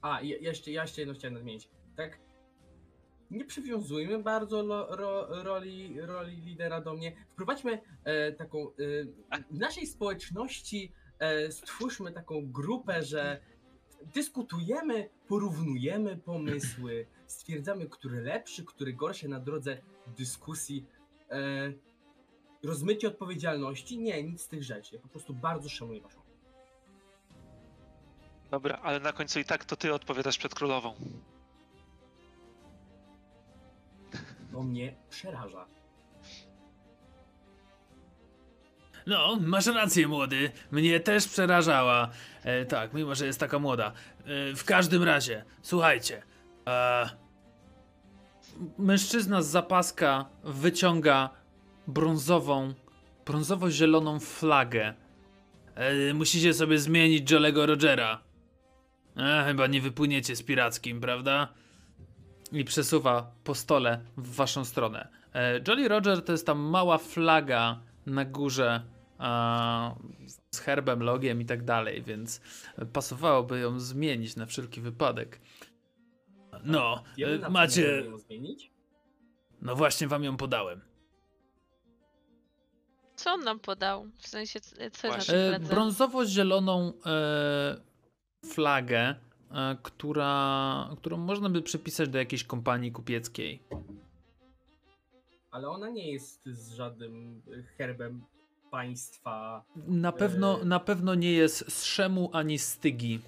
A, jeszcze, ja jeszcze jedno chciałem nadmienić. Tak, nie przywiązujmy bardzo lo, ro, roli, roli lidera do mnie. Wprowadźmy e, taką, e, w naszej społeczności e, stwórzmy taką grupę, że dyskutujemy, porównujemy pomysły, stwierdzamy, który lepszy, który gorszy na drodze dyskusji. E, rozmycie odpowiedzialności? Nie, nic z tych rzeczy. Ja po prostu bardzo szanuję waszą. Dobra, ale na końcu i tak to ty odpowiadasz przed królową. To mnie przeraża. No, masz rację, młody. Mnie też przerażała. E, tak, mimo że jest taka młoda. E, w każdym razie, słuchajcie. E, mężczyzna z zapaska wyciąga brązową, brązowo-zieloną flagę. E, musicie sobie zmienić Jolego Rogera. E, chyba nie wypłyniecie z pirackim, prawda? I przesuwa po stole w waszą stronę. E, Jolly Roger to jest ta mała flaga na górze z herbem, logiem i tak dalej, więc pasowałoby ją zmienić na wszelki wypadek. No, Wiemy, e, macie. możemy ją zmienić? No właśnie wam ją podałem. Co on nam podał? W sensie, co jest na tej E, brązowo-zieloną e, flagę, e, która, którą można by przypisać do jakiejś kompanii kupieckiej. Ale ona nie jest z żadnym herbem państwa. Na pewno, E. na pewno nie jest z Szemu ani Stygi.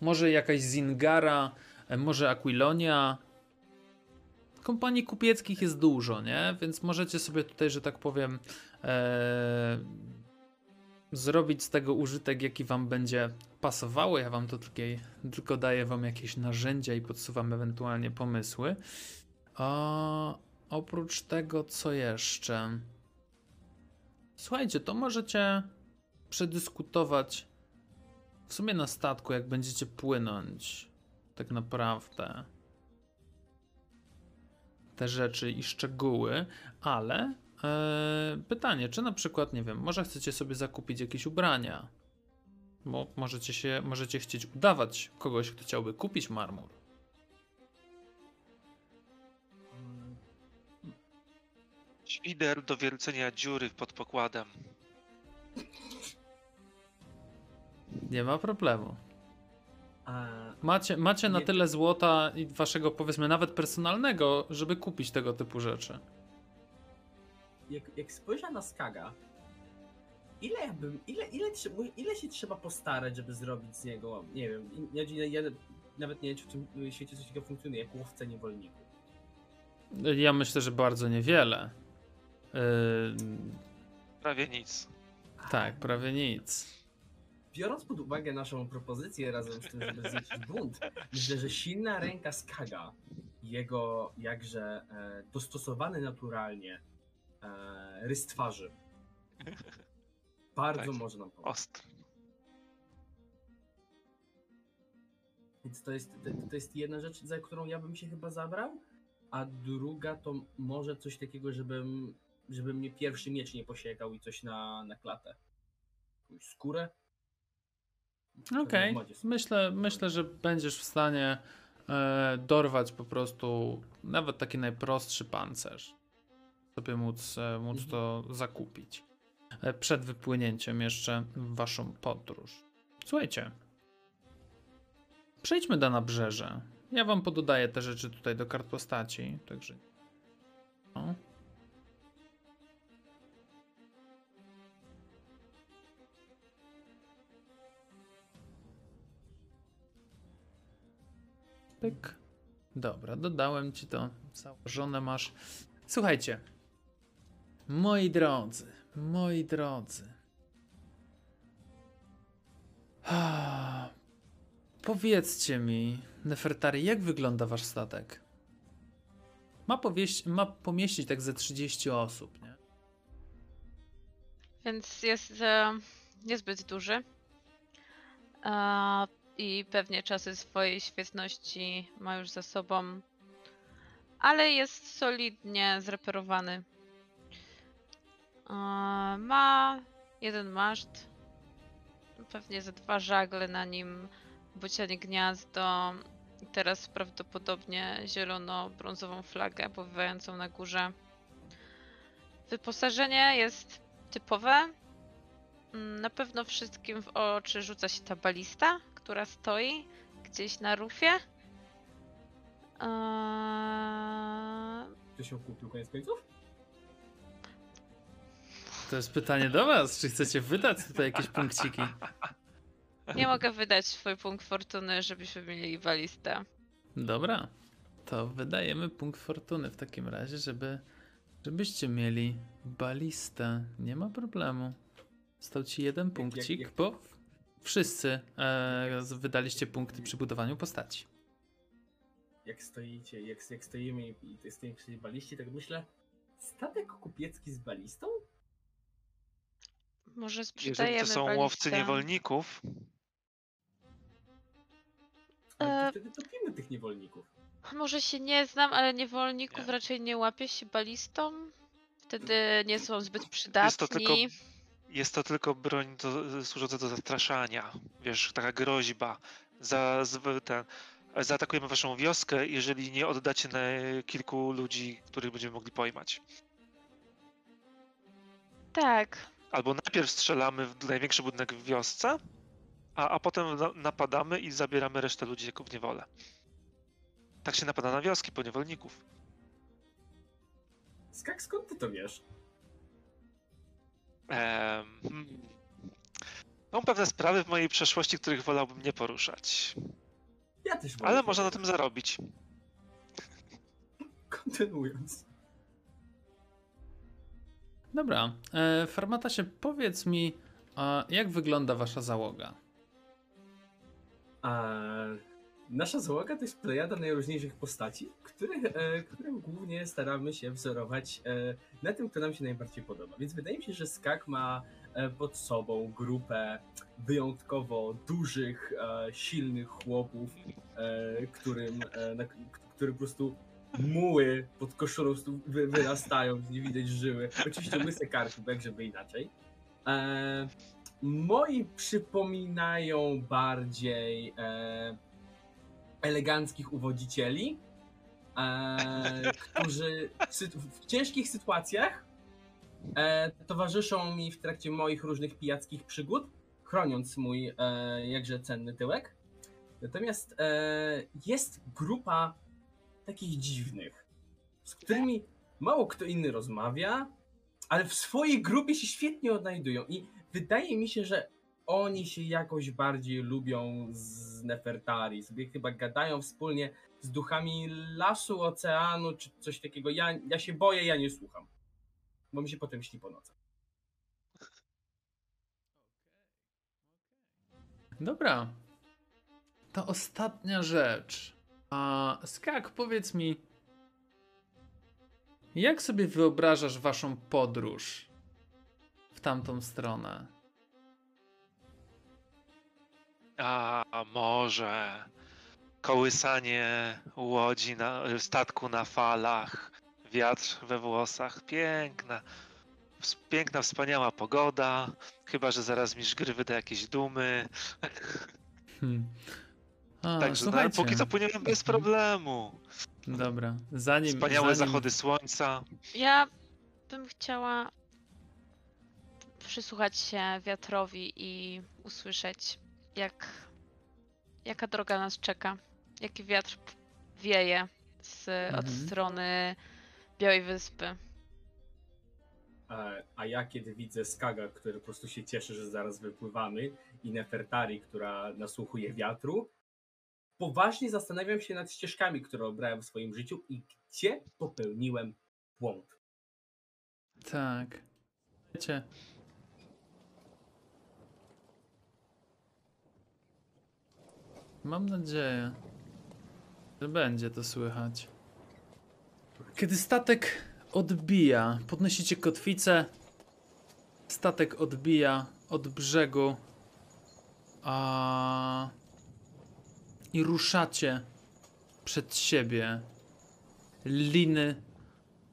Może jakaś Zingara, e, może Aquilonia. Kompanii kupieckich jest dużo, nie? Więc możecie sobie tutaj, że tak powiem, e, zrobić z tego użytek, jaki wam będzie pasowało. Ja wam to tylko, tylko daję wam jakieś narzędzia i podsuwam ewentualnie pomysły. A oprócz tego, co jeszcze? Słuchajcie, to możecie przedyskutować w sumie na statku, jak będziecie płynąć. Tak naprawdę. te rzeczy i szczegóły, ale e, pytanie, czy na przykład, nie wiem, może chcecie sobie zakupić jakieś ubrania, bo możecie się, możecie chcieć udawać kogoś, kto chciałby kupić marmur. Świder do wiercenia dziury pod pokładem. Nie ma problemu. Macie, macie na tyle złota i waszego, powiedzmy, nawet personalnego, żeby kupić tego typu rzeczy. jak, jak spojrzę na Skaga, ile ja bym, ile, ile, ile się trzeba postarać, żeby zrobić z niego, nie wiem, ja, ja, ja nawet nie wiem, czy w tym świecie coś takiego funkcjonuje, jak łowca niewolników. Ja myślę, że bardzo niewiele. Yy, Prawie nic. tak, prawie nic. Biorąc pod uwagę naszą propozycję razem z tym, żeby zniszczyć bunt, myślę, że silna ręka Skaga, jego jakże e, dostosowany naturalnie e, rys twarzy, bardzo Tak. może nam pomóc. Ostry. Więc to jest, to, to jest jedna rzecz, za którą ja bym się chyba zabrał, a druga to może coś takiego, żebym, żeby mnie pierwszy miecz nie posiekał i coś na, na klatę. Jakąś skórę. Okej, są. myślę, myślę, że będziesz w stanie e, dorwać po prostu nawet taki najprostszy pancerz, żeby móc, e, móc Mhm. to zakupić e, przed wypłynięciem jeszcze w waszą podróż. Słuchajcie, przejdźmy do nabrzeża. Ja wam pododaję te rzeczy tutaj do kart postaci, także... O. Pyk. Dobra, dodałem ci to. Założone masz. Słuchajcie. Moi drodzy, moi drodzy. Powiedzcie mi, Nefertari, jak wygląda wasz statek? Ma, powieść, ma pomieścić tak ze 30 osób, nie? Więc jest e, niezbyt duży. E, I pewnie czasy swojej świetności ma już za sobą. Ale jest solidnie zreperowany. E, ma jeden maszt. Pewnie ze dwa żagle na nim. Bocianie gniazdo. I teraz prawdopodobnie zielono-brązową flagę powiewającą na górze. Wyposażenie jest typowe. Mm, Na pewno wszystkim w oczy rzuca się ta balista, która stoi gdzieś na rufie. Eee, Ktoś ją kupił koniec końców? To jest pytanie do was, czy chcecie wydać tutaj jakieś punkciki? Nie mogę wydać swój punkt fortuny, żebyśmy mieli balistę. Dobra, to wydajemy punkt fortuny w takim razie, żeby żebyście mieli balistę. Nie ma problemu. Stał ci jeden punkcik, jak- bo wszyscy e, wydaliście punkty przy budowaniu postaci. Jak stoicie, jak, jak stoimy i i stoimy przy tej baliście, tak myślę, statek kupiecki z balistą? Może Jeżeli sprzedajemy to są balistę. łowcy niewolników, Ale E, to wtedy topimy tych niewolników. Może się nie znam, ale niewolników Nie. raczej nie łapie się balistą. Wtedy nie są zbyt przydatni. Jest to tylko jest to tylko broń do, służąca do zastraszania. Wiesz, taka groźba. Za, z, ten, zaatakujemy waszą wioskę, jeżeli nie oddacie na kilku ludzi, których będziemy mogli pojmać. Tak. Albo najpierw strzelamy w największy budynek w wiosce, a, a potem na, napadamy i zabieramy resztę ludzi jako w niewolę. Tak się napada na wioski po niewolników. Skak, skąd ty to wiesz? Em, hmm. Są pewne sprawy w mojej przeszłości, których wolałbym nie poruszać. Ja też wolę Ale można na tym zarobić. Kontynuując. Dobra, e, Farmata się powiedz mi, a jak wygląda wasza załoga? A nasza załoga to jest plejada najróżniejszych postaci, których, e, którym głównie staramy się wzorować e, na tym, kto nam się najbardziej podoba. Więc wydaje mi się, że Skak ma e, pod sobą grupę wyjątkowo dużych, e, silnych chłopów, e, którym, e, na, który po prostu muły pod koszulą wy, wyrastają, nie widać żyły. Oczywiście łyse karku, jak żeby inaczej. Moi przypominają bardziej e, eleganckich uwodzicieli, e, którzy w, w ciężkich sytuacjach e, towarzyszą mi w trakcie moich różnych pijackich przygód, chroniąc mój e, jakże cenny tyłek. Natomiast e, jest grupa takich dziwnych, z którymi mało kto inny rozmawia, ale w swojej grupie się świetnie odnajdują i wydaje mi się, że oni się jakoś bardziej lubią z Nefertari, sobie chyba gadają wspólnie z duchami lasu, oceanu czy coś takiego. Ja, ja się boję, ja nie słucham, bo mi się potem śni po nocach. Dobra. To ostatnia rzecz. A Skak, powiedz mi, jak sobie wyobrażasz waszą podróż w tamtą stronę? A może kołysanie łodzi na statku na falach, wiatr we włosach, piękna, piękna, wspaniała pogoda. Chyba, że zaraz mi żgry wyda jakieś dumy. Hmm. A, Także no, póki co płyniemy bez problemu. Dobra, zanim. Wspaniałe zanim... zachody słońca. Ja bym chciała przysłuchać się wiatrowi i usłyszeć, jak, jaka droga nas czeka. Jaki wiatr wieje z, od Mhm. strony Białej Wyspy. A ja kiedy widzę Skaga, który po prostu się cieszy, że zaraz wypływamy i Nefertari, która nasłuchuje wiatru, poważnie zastanawiam się nad ścieżkami, które obrałem w swoim życiu i gdzie popełniłem błąd. Tak. Wiecie. Mam nadzieję, że będzie to słychać. Kiedy statek odbija, podnosicie kotwicę. Statek odbija od brzegu. A... I ruszacie przed siebie. Liny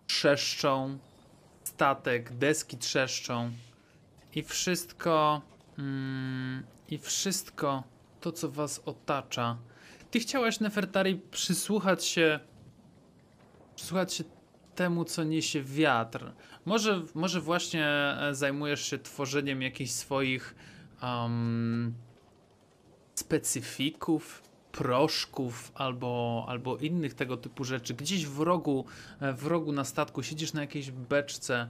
trzeszczą, statek, deski trzeszczą i wszystko mm, i wszystko to, co was otacza. Ty chciałaś, Nefertari, przysłuchać się przysłuchać się temu, co niesie wiatr. Może, może właśnie e, zajmujesz się tworzeniem jakichś swoich um, specyfików, proszków albo, albo innych tego typu rzeczy. Gdzieś w rogu, e, w rogu na statku siedzisz na jakiejś beczce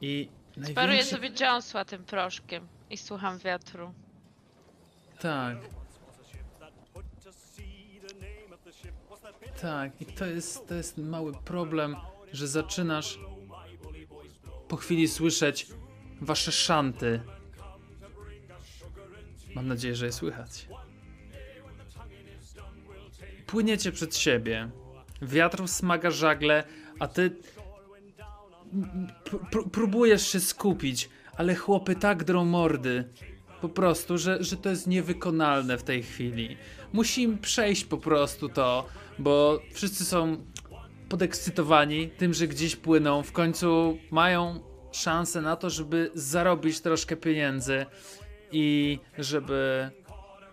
i Sparuję największy... sobie dziąsła tym proszkiem i słucham wiatru. Tak. Tak, i to jest, to jest mały problem, że zaczynasz po chwili słyszeć wasze szanty. Mam nadzieję, że je słychać. Płyniecie przed siebie. Wiatr smaga żagle, a ty pr- pr- próbujesz się skupić, ale chłopy tak drą mordy. Po prostu, że, że to jest niewykonalne w tej chwili. Musimy przejść po prostu to, bo wszyscy są podekscytowani tym, że gdzieś płyną. W końcu mają szansę na to, żeby zarobić troszkę pieniędzy i żeby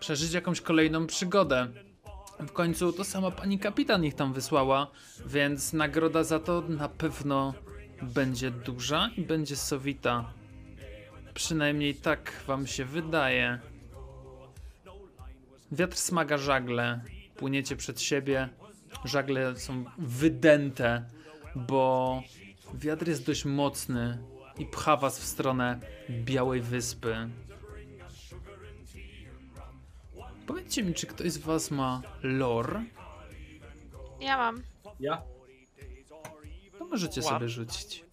przeżyć jakąś kolejną przygodę. W końcu to sama pani kapitan ich tam wysłała, więc nagroda za to na pewno będzie duża i będzie sowita. Przynajmniej tak wam się wydaje. Wiatr smaga żagle. Płyniecie przed siebie. Żagle są wydęte, bo wiatr jest dość mocny i pcha was w stronę Białej Wyspy. Powiedzcie mi, czy ktoś z was ma lore? Ja mam. Ja? To możecie Łap. sobie rzucić.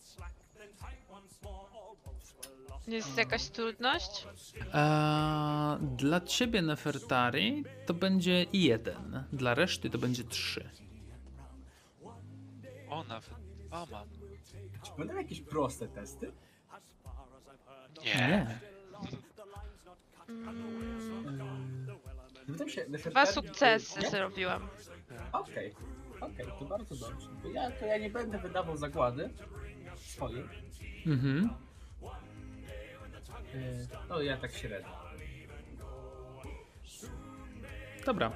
Jest jakaś trudność? Eee, dla ciebie, Nefertari, to będzie jeden. Dla reszty to będzie trzy. O, nawet dwa mam. Czy będą jakieś proste testy? Nie. Nie. Mm, się, dwa sukcesy Nie? zrobiłam. Okej. Okej, to bardzo dobrze. Ja, to ja nie będę wydawał zagłady swojej. Mhm. Yy, no ja tak średnio. Dobra.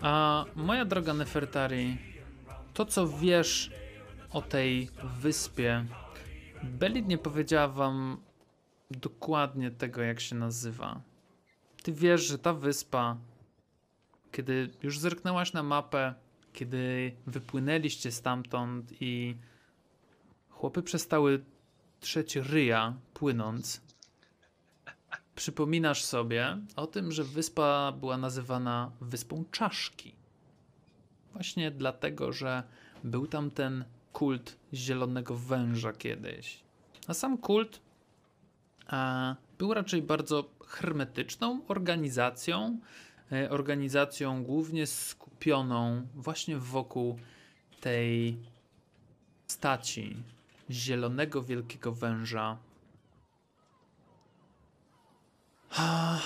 A moja droga Nefertari, to co wiesz o tej wyspie, Belit nie powiedziała wam dokładnie tego, jak się nazywa. Ty wiesz, że ta wyspa, kiedy już zerknęłaś na mapę, kiedy wypłynęliście stamtąd i chłopy przestały trzeć ryja płynąc, przypominasz sobie o tym, że wyspa była nazywana Wyspą Czaszki. Właśnie dlatego, że był tam ten kult zielonego węża kiedyś. A sam kult a, był raczej bardzo hermetyczną organizacją, e, organizacją głównie skupioną właśnie wokół tej staci zielonego wielkiego węża. A,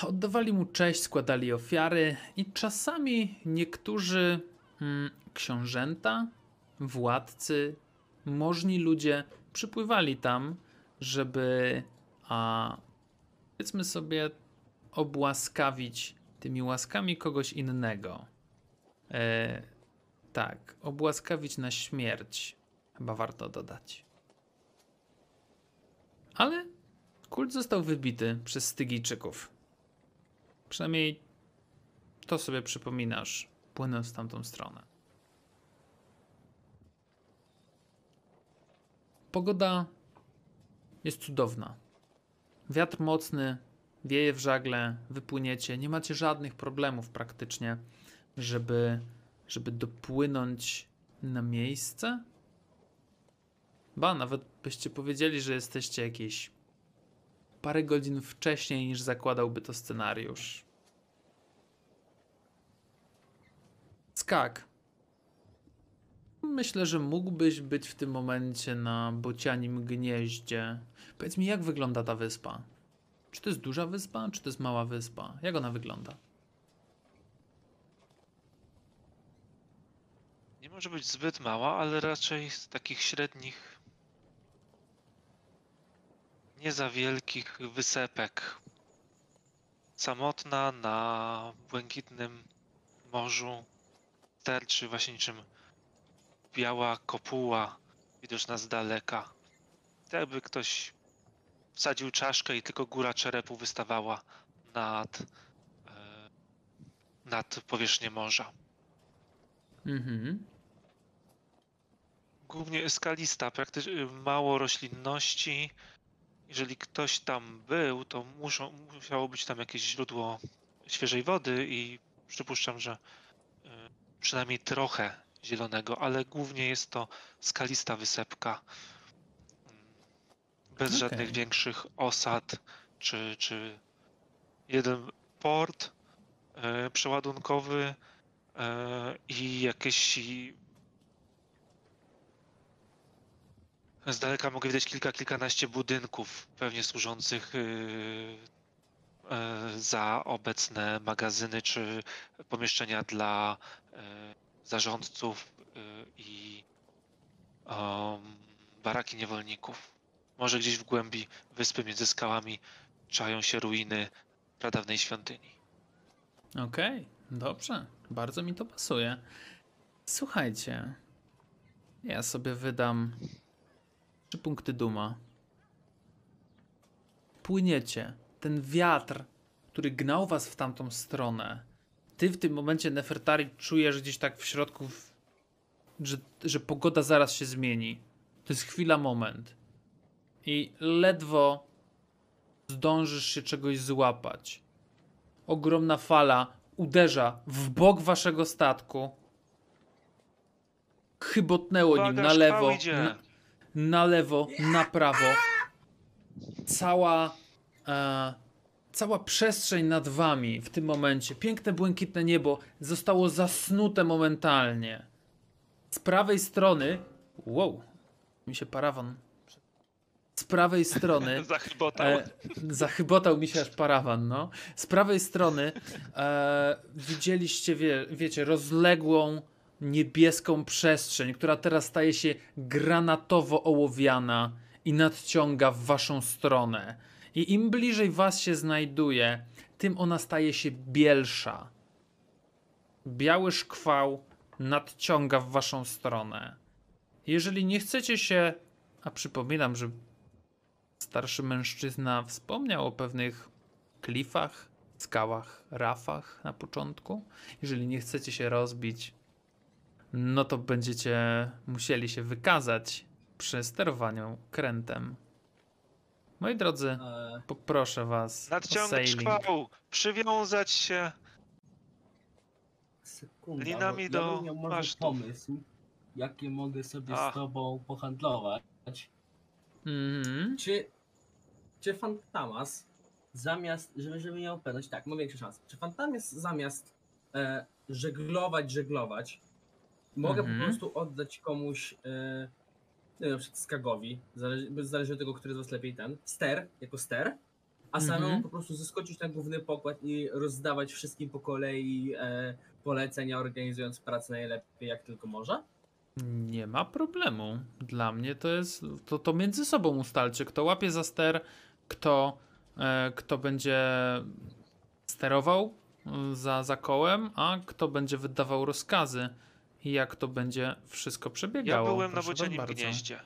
Oddawali mu cześć, składali ofiary i czasami niektórzy mm, książęta, władcy, możni ludzie przypływali tam, żeby a, powiedzmy sobie obłaskawić tymi łaskami kogoś innego. E, tak, obłaskawić na śmierć. Chyba warto dodać. Ale kult został wybity przez Stygijczyków. Przynajmniej to sobie przypominasz, płynąc w tamtą stronę. Pogoda jest cudowna. Wiatr mocny, wieje w żagle, wypłyniecie, nie macie żadnych problemów praktycznie, żeby, żeby dopłynąć na miejsce. Ba, nawet byście powiedzieli, że jesteście jakieś parę godzin wcześniej niż zakładałby to scenariusz. Skak. Myślę, że mógłbyś być w tym momencie na bocianim gnieździe. Powiedz mi, jak wygląda ta wyspa? Czy to jest duża wyspa, czy to jest mała wyspa? Jak ona wygląda? Nie może być zbyt mała, ale raczej z takich średnich, nie za wielkich wysepek. Samotna na błękitnym morzu sterczy właśnie niczym biała kopuła widoczna z daleka. Jakby ktoś wsadził czaszkę i tylko góra czerepu wystawała nad, e, nad powierzchnię morza. Mhm. Głównie skalista, praktycznie mało roślinności. Jeżeli ktoś tam był, to muszą, musiało być tam jakieś źródło świeżej wody i przypuszczam, że y, przynajmniej trochę zielonego, ale głównie jest to skalista wysepka. Mm, Bez Okej. żadnych większych osad, czy, czy jeden port y, przeładunkowy y, i jakieś Z daleka mogę widać kilka, kilkanaście budynków, pewnie służących yy, e, za obecne magazyny czy pomieszczenia dla e, zarządców yy, i um, baraki niewolników. Może gdzieś w głębi wyspy między skałami czają się ruiny pradawnej świątyni. Okej, dobrze. Bardzo mi to pasuje. Słuchajcie, ja sobie wydam trzy punkty duma. Płyniecie. Ten wiatr, który gnał was w tamtą stronę. Ty w tym momencie, Nefertari, czujesz gdzieś tak w środku, że, że pogoda zaraz się zmieni. To jest chwila, moment. I ledwo zdążysz się czegoś złapać ogromna fala uderza w bok waszego statku. Chybotnęło nim Uwaga, na szkwał lewo, na, na lewo, na prawo. Cała, e, cała przestrzeń nad wami w tym momencie, piękne błękitne niebo zostało zasnute momentalnie. Z prawej strony, wow, mi się parawan. Z prawej strony Zachybotał. E, zachybotał mi się aż parawan, no. Z prawej strony e, widzieliście, wie, wiecie, rozległą, niebieską przestrzeń, która teraz staje się granatowo ołowiana i nadciąga w waszą stronę. I im bliżej was się znajduje, tym ona staje się bielsza. Biały szkwał nadciąga w waszą stronę. Jeżeli nie chcecie się, a przypominam, że starszy mężczyzna wspomniał o pewnych klifach, skałach, rafach na początku. Jeżeli nie chcecie się rozbić, no to będziecie musieli się wykazać przy sterowaniu krętem. Moi drodzy, E, poproszę was sailing. szkwał, przywiązać się. sekunda, Linami ja do bym miał może masztów. pomysł, jakie mogę sobie A. z tobą pohandlować. Mhm. Czy, czy Fantamas zamiast, żeby, żeby miał pewność, tak, mam większe szanse. Czy Fantamas zamiast e, żeglować, żeglować, mogę Mhm. po prostu oddać komuś, e, nie wiem, na przykład Skagowi, zależy, zależy od tego, który z was lepiej ten, ster, jako ster, a Mhm. samemu po prostu zeskoczyć na główny pokład i rozdawać wszystkim po kolei e, polecenia, organizując pracę najlepiej jak tylko może? Nie ma problemu. Dla mnie to jest. To, to między sobą ustalcie, kto łapie za ster, kto, e, kto będzie sterował e, za, za kołem, a kto będzie wydawał rozkazy jak to będzie wszystko Ja przebiegało. byłem na Proszę bardzo. gnieździe.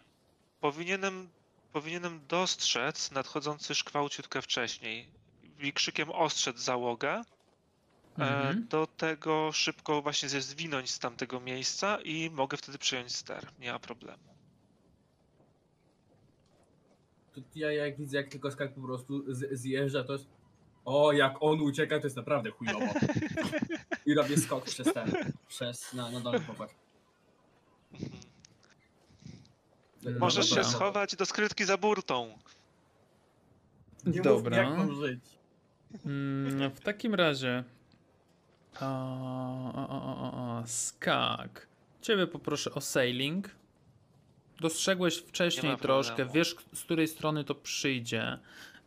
Powinienem, powinienem dostrzec nadchodzący szkwał ciutkę wcześniej i krzykiem ostrzec załogę. E, Mhm. do tego szybko właśnie się zwinąć z tamtego miejsca i mogę wtedy przejąć ster. Nie ma problemu. To ja jak widzę, jak tylko skak po prostu z, zjeżdża, to jest o, jak on ucieka, to jest naprawdę chujowo. I robię skok przez ten, przez, na, na dolny pokład. No Możesz dobra. się schować do skrytki za burtą. Nie mów Dobra. mi, jak mam żyć. Mm, w takim razie. O, o, o, o, o, skak. Ciebie poproszę o sailing. Dostrzegłeś wcześniej troszkę, wiesz z której strony to przyjdzie,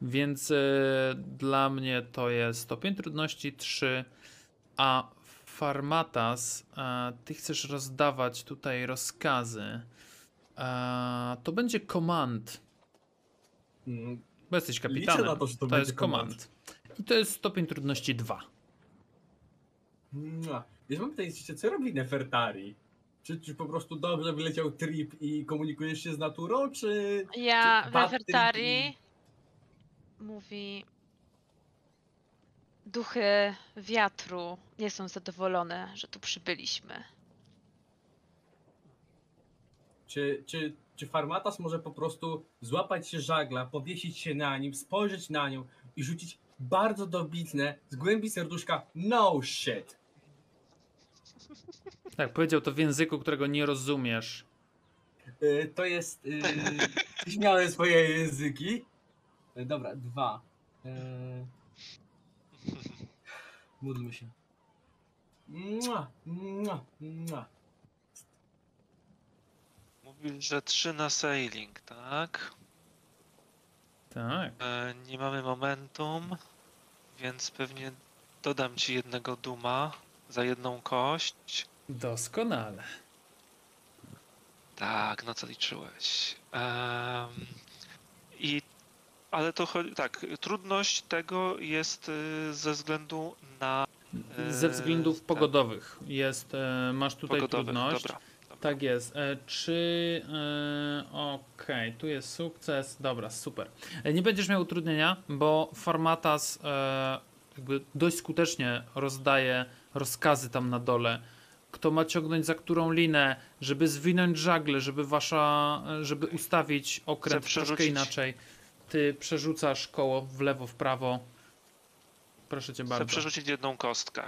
więc e, dla mnie to jest stopień trudności 3, a Farmatas, e, ty chcesz rozdawać tutaj rozkazy. E, to będzie command, Mm, bo jesteś Liczę kapitanem. na to, że to, To będzie jest command. I to jest stopień trudności 2. Mua. Wiesz, mam pytanie, co robi Nefertari? Czy, czy po prostu dobrze wyleciał trip i komunikujesz się z naturą, czy... Ja Czy bad Wefertari mówi duchy wiatru nie są zadowolone, że tu przybyliśmy. Czy, czy, czy Farmatas może po prostu złapać się żagla, powiesić się na nim, spojrzeć na nią i rzucić bardzo dobitne, z głębi serduszka no shit. Tak, powiedział to w języku, którego nie rozumiesz. Y, to jest... Yy, śmiałem swoje języki. Y, dobra, dwa. Y, módlmy się. Mua, mua, mua. Mówisz, że 3 na sailing, tak? Tak. E, nie mamy momentum, więc pewnie dodam ci jednego duma za jedną kość. Doskonale. Tak, no co liczyłeś. Em, I ale to. Tak, trudność tego jest y, ze względu na Ze Eee, względów tak. pogodowych jest, e, masz tutaj pogodowe. trudność. Dobra. dobra. Tak jest. E, Czy. e, Okej, tu jest sukces. Dobra, super. E, Nie będziesz miał utrudnienia, bo Formatas jakby dość skutecznie rozdaje rozkazy tam na dole. Kto ma ciągnąć za którą linę, żeby zwinąć żagle, żeby wasza. żeby ustawić okręt troszkę inaczej. Ty przerzucasz koło w lewo, w prawo. Proszę cię Chcę bardzo. przerzucić jedną kostkę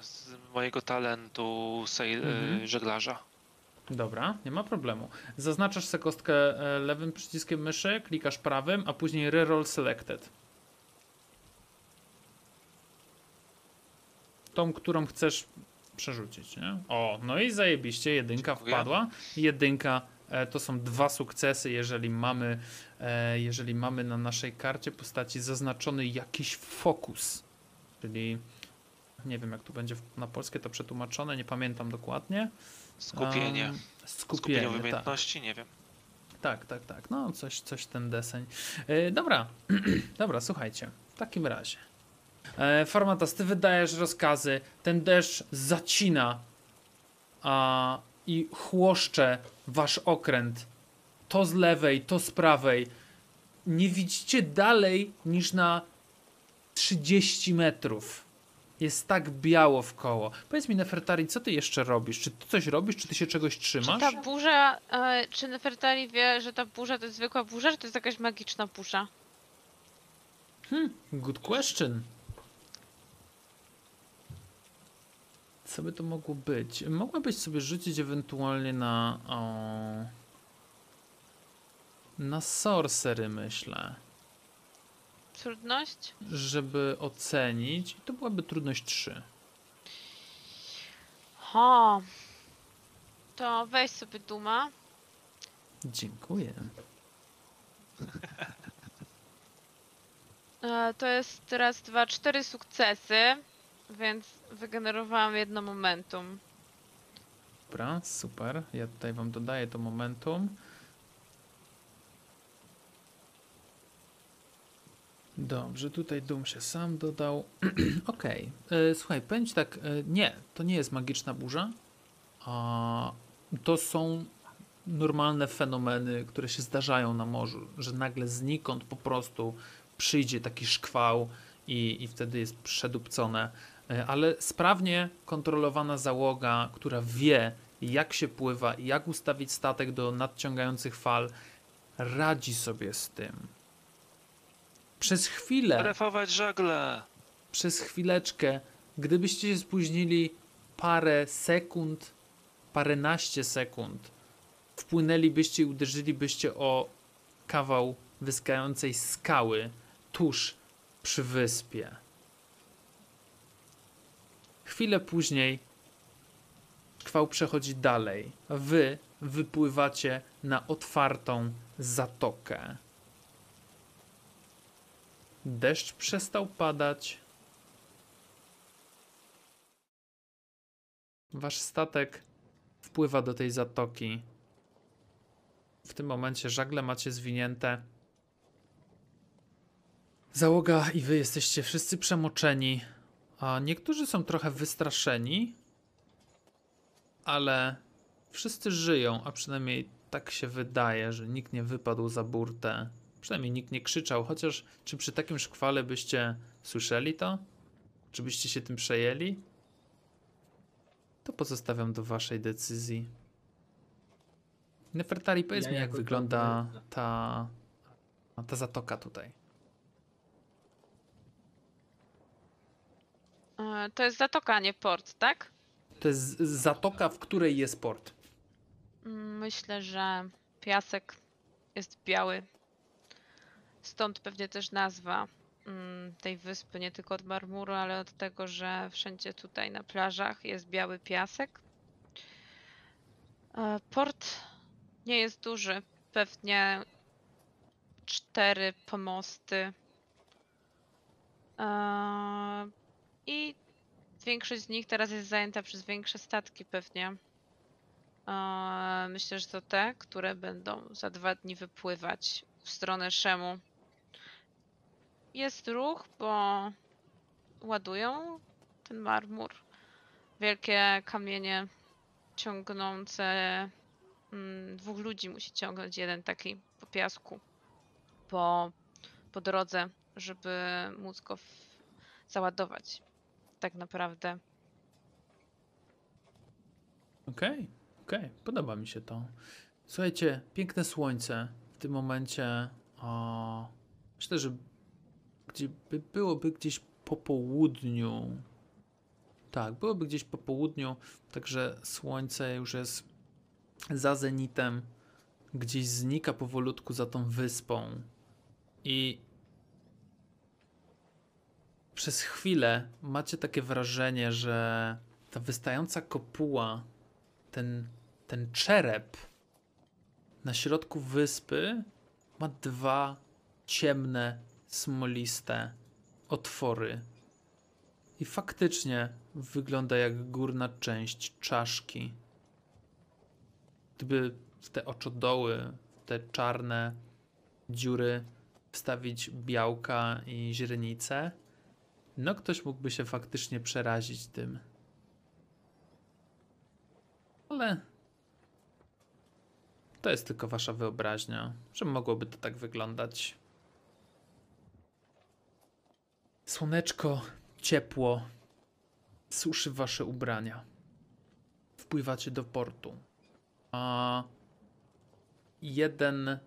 z mojego talentu sail, Mhm. y, żeglarza. Dobra, nie ma problemu. Zaznaczasz sobie kostkę e, lewym przyciskiem myszy, klikasz prawym, a później reroll selected. Tą, którą chcesz przerzucić, nie? O, no i zajebiście, jedynka Dziękuję. wpadła. Jedynka e, to są dwa sukcesy, jeżeli mamy, e, jeżeli mamy na naszej karcie postaci zaznaczony jakiś fokus. Czyli Nie wiem, jak tu będzie na polskie to przetłumaczone, nie pamiętam dokładnie. Skupienie. Skupienie skupienie, tak. umiejętności, nie wiem. Tak, tak, tak. No, coś, coś ten deseń. E, dobra, dobra, słuchajcie. W takim razie. E, Formatas, ty wydajesz rozkazy. Ten deszcz zacina a, i chłoszcze wasz okręt. To z lewej, to z prawej. Nie widzicie dalej niż na 30 metrów. Jest tak biało w koło. Powiedz mi, Nefertari, co ty jeszcze robisz? Czy ty coś robisz? Czy ty się czegoś Czy trzymasz? ta burza, e, czy Nefertari wie, że ta burza to jest zwykła burza, czy to jest jakaś magiczna burza? Hmm, good question. Co by to mogło być? Mogłabyś sobie rzucić ewentualnie na. O, na sorcery, myślę. Trudność? Żeby ocenić. I to byłaby trudność 3. Ha. To weź sobie duma. Dziękuję. E, to jest raz, dwa, cztery sukcesy, więc wygenerowałam jedno momentum. Dobra, super. Ja tutaj wam dodaję to momentum. Dobrze, tutaj Doom się sam dodał. Okej, e, słuchaj, ci tak, e, nie, to nie jest magiczna burza. A to są normalne fenomeny, które się zdarzają na morzu, że nagle znikąd po prostu przyjdzie taki szkwał i, i wtedy jest przedupcone. E, Ale sprawnie kontrolowana załoga, która wie, jak się pływa, jak ustawić statek do nadciągających fal, radzi sobie z tym. Przez chwilę Refować żagle! przez chwileczkę, gdybyście się spóźnili parę sekund, paręnaście sekund, wpłynęlibyście i uderzylibyście o kawał wyskającej skały tuż przy wyspie. Chwilę później szkwał przechodzi dalej. Wy wypływacie na otwartą zatokę. Deszcz przestał padać. Wasz statek wpływa do tej zatoki. W tym momencie żagle macie zwinięte. Załoga i wy jesteście wszyscy przemoczeni, a niektórzy są trochę wystraszeni, ale wszyscy żyją, a przynajmniej tak się wydaje, że nikt nie wypadł za burtę. Przynajmniej nikt nie krzyczał, chociaż czy przy takim szkwale byście słyszeli to? Czy byście się tym przejęli? To pozostawiam do waszej decyzji. Nefertari, powiedz Ja mi, jak wygląda ta, ta zatoka tutaj. To jest zatoka, a nie port, tak? To jest zatoka, w której jest port. Mm, Myślę, że piasek jest biały. Stąd pewnie też nazwa mm, tej wyspy, nie tylko od marmuru, ale od tego, że wszędzie tutaj na plażach jest biały piasek. E, Port nie jest duży, pewnie cztery pomosty. E, I większość z nich teraz jest zajęta przez większe statki pewnie. Eee, Myślę, że to te, które będą za dwa dni wypływać w stronę Szemu. Jest ruch, bo ładują ten marmur. Wielkie kamienie ciągnące. mm, Dwóch ludzi musi ciągnąć jeden taki po piasku po, po drodze, żeby móc go w, załadować. Tak naprawdę. Okej, okej, podoba mi się to. Słuchajcie, piękne słońce w tym momencie. O, myślę, że gdzie by, byłoby gdzieś po południu. Tak, byłoby gdzieś po południu, także słońce już jest za zenitem, gdzieś znika powolutku za tą wyspą. I przez chwilę macie takie wrażenie, że ta wystająca kopuła ten, ten czerep na środku wyspy ma dwa ciemne, smoliste otwory. I faktycznie wygląda jak górna część czaszki. Gdyby w te oczodoły, w te czarne dziury wstawić białka i źrenice, no ktoś mógłby się faktycznie przerazić tym. Ale to jest tylko wasza wyobraźnia, że mogłoby to tak wyglądać. Słoneczko, ciepło, suszy wasze ubrania. Wpływacie do portu. A jeden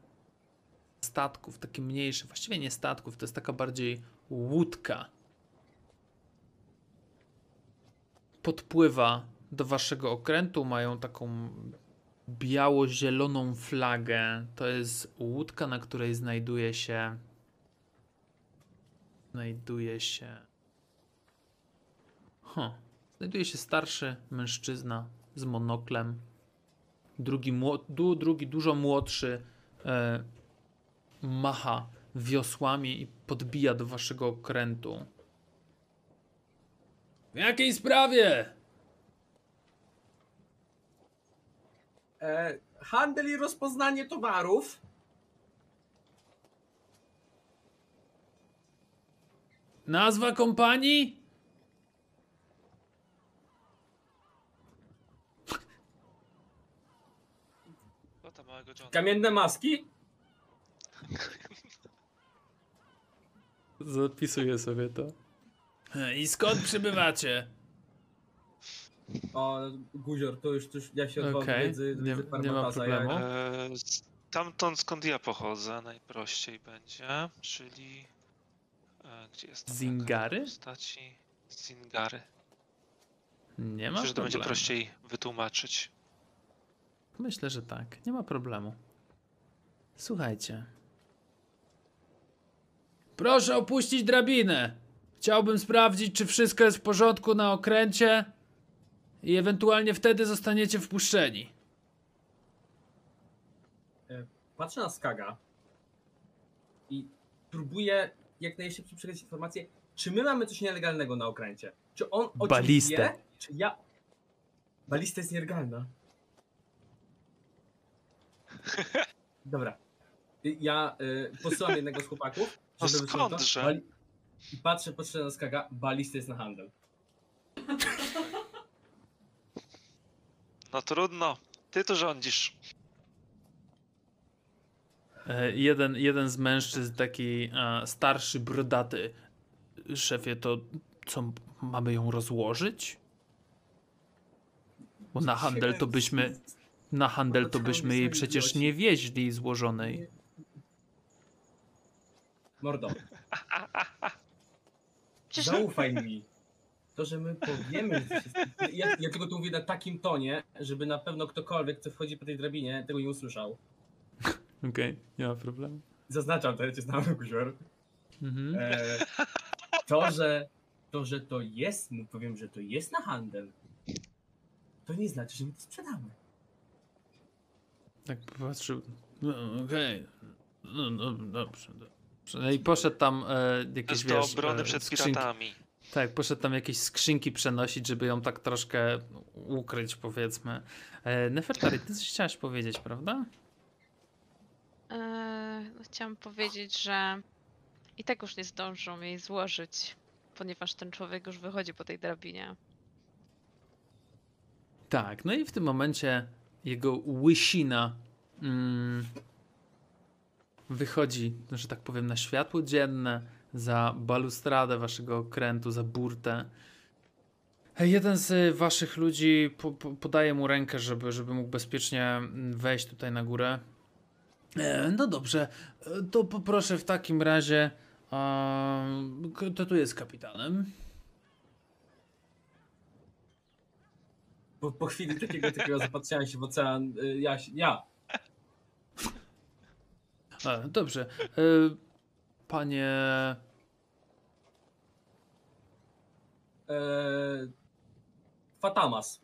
statków, taki mniejszy, właściwie nie statków, to jest taka bardziej łódka. Podpływa do waszego okrętu, mają taką biało-zieloną flagę. To jest łódka, na której znajduje się. Znajduje się. Huh. Znajduje się starszy mężczyzna z monoklem. Drugi, du, drugi dużo młodszy, e, macha wiosłami i podbija do waszego okrętu. W jakiej sprawie? E, handel i rozpoznanie towarów. Nazwa kompanii? Kamienne maski. Zapisuję sobie to. I skąd przybywacie? O, guzior, to już, to już ja się odwołam Okej, wiedzy, nie- wiedzy nie ma Parmatasa, ja- problemu. E, Stamtąd skąd ja pochodzę najprościej będzie, czyli... E, gdzie jest tam Zingary? Postaci? Zingary. Nie ma Myślę, że to będzie problemu. prościej wytłumaczyć. Myślę, że tak. Nie ma problemu. Słuchajcie. Proszę opuścić drabinę. Chciałbym sprawdzić, czy wszystko jest w porządku na okręcie i ewentualnie wtedy zostaniecie wpuszczeni. Patrzę na Skaga i próbuję jak najszybciej przekazać informację, czy my mamy coś nielegalnego na okręcie. Czy on o Balistę. wie, czy ja... Balista jest nielegalna. Dobra. Y, Ja y, posyłam jednego z chłopaków, No żeby to. skądże? I patrzę, patrzę na Skaga, balista jest na handel. No trudno, ty tu rządzisz. E, jeden, jeden z mężczyzn, taki e, starszy, brodaty. Szefie, to co, mamy ją rozłożyć? Bo na handel to byśmy, na handel to byśmy jej przecież nie wieźli złożonej. Mordo, Przecież zaufaj mi. To, że my powiemy, ja, ja tylko to mówię na takim tonie, żeby na pewno ktokolwiek, kto wchodzi po tej drabinie, tego nie usłyszał. Okej, nie ma problemu. Zaznaczam to, ja cię znam, guzior. Mhm. E, to, że to, że to jest, mu powiem, że to jest na handel, to nie znaczy, że my to sprzedamy. Tak popatrzył. No, okej. No, no, dobrze, dobrze. No i poszedł tam e, jakieś, do wiesz, obrony e, przed skrzynki. piratami. Tak, poszedł tam jakieś skrzynki przenosić, żeby ją tak troszkę ukryć, powiedzmy. E, Nefertari, ty coś chciałaś powiedzieć, prawda? e, no chciałam powiedzieć, że i tak już nie zdążą jej złożyć, ponieważ ten człowiek już wychodzi po tej drabinie. Tak, no i w tym momencie jego łysina mm, wychodzi, że tak powiem, na światło dzienne za balustradę waszego okrętu, za burtę. Jeden z waszych ludzi po, po, podaje mu rękę, żeby, żeby mógł bezpiecznie mm, wejść tutaj na górę. E, no dobrze, e, to poproszę w takim razie. A, kto tu jest kapitanem? Po, po chwili takiego, takiego zapatrzenia się w ocean, y, ja, ja. E, dobrze. E, panie. E, Fatamas.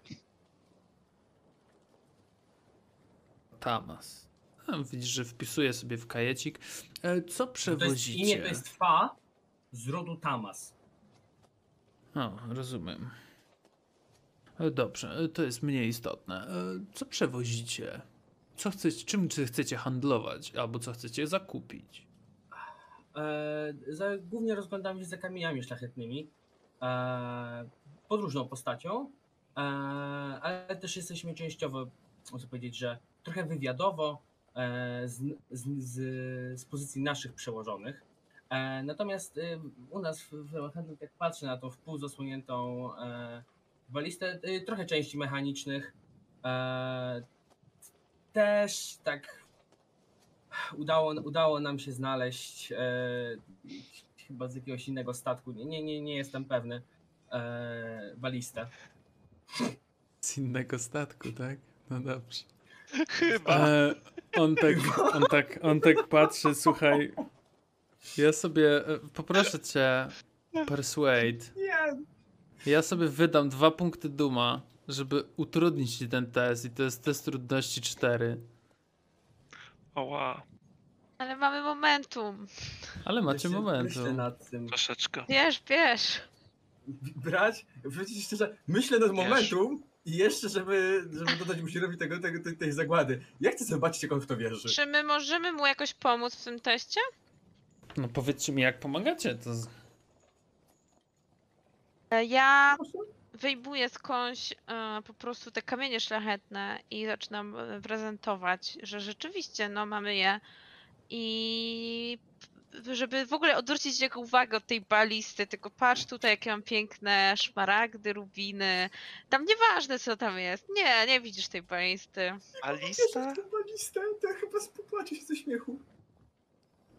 Tamas. A, widzisz, że wpisuje sobie w kajecik. E, co To jest, przewozicie? imię to jest Fa z rodu Tamas. O, rozumiem. E, Dobrze, e, to jest mniej istotne. Co przewozicie? Co chcecie, czym czy chcecie handlować, albo co chcecie zakupić? E, za, głównie rozglądamy się za kamieniami szlachetnymi, e, podróżną postacią, e, ale też jesteśmy częściowo, można powiedzieć, że trochę wywiadowo e, z, z, z, z pozycji naszych przełożonych. E, natomiast e, u nas w, handlu, jak patrzę na tą wpół zasłoniętą balistę, trochę części mechanicznych, też tak udało, udało nam się znaleźć e, chyba z jakiegoś innego statku, nie, nie, nie, nie jestem pewny, e, balistę. Z innego statku, tak? No dobrze. Chyba. E, on, tak, on, tak, on tak patrzy, słuchaj. Ja sobie, e, poproszę cię, Persuade. Nie, Ja sobie wydam dwa punkty duma, żeby utrudnić ci ten test i to jest test trudności 4. Oła, Ale mamy momentum. Ale macie momentu. Myślę nad tym. troszeczkę. Bierz, bierz. Brać, powiedzieć szczerze, myślę nad momentum i jeszcze, żeby, żeby dodać musirowi tego, tego, tej, tej zagłady. Ja chcę zobaczyć, jak on w to wierzy. Czy my możemy mu jakoś pomóc w tym teście? No powiedzcie mi, jak pomagacie. To z... E, Ja wyjmuję skądś e, po prostu te kamienie szlachetne i zaczynam e, prezentować, że rzeczywiście no mamy je i żeby w ogóle odwrócić jego uwagę od tej balisty, tylko patrz tutaj jakie mam piękne szmaragdy, rubiny. Tam nieważne co tam jest. Nie, nie widzisz tej balisty. A Wierzę lista? w tą balistę, to ja chyba popłaczę się ze śmiechu.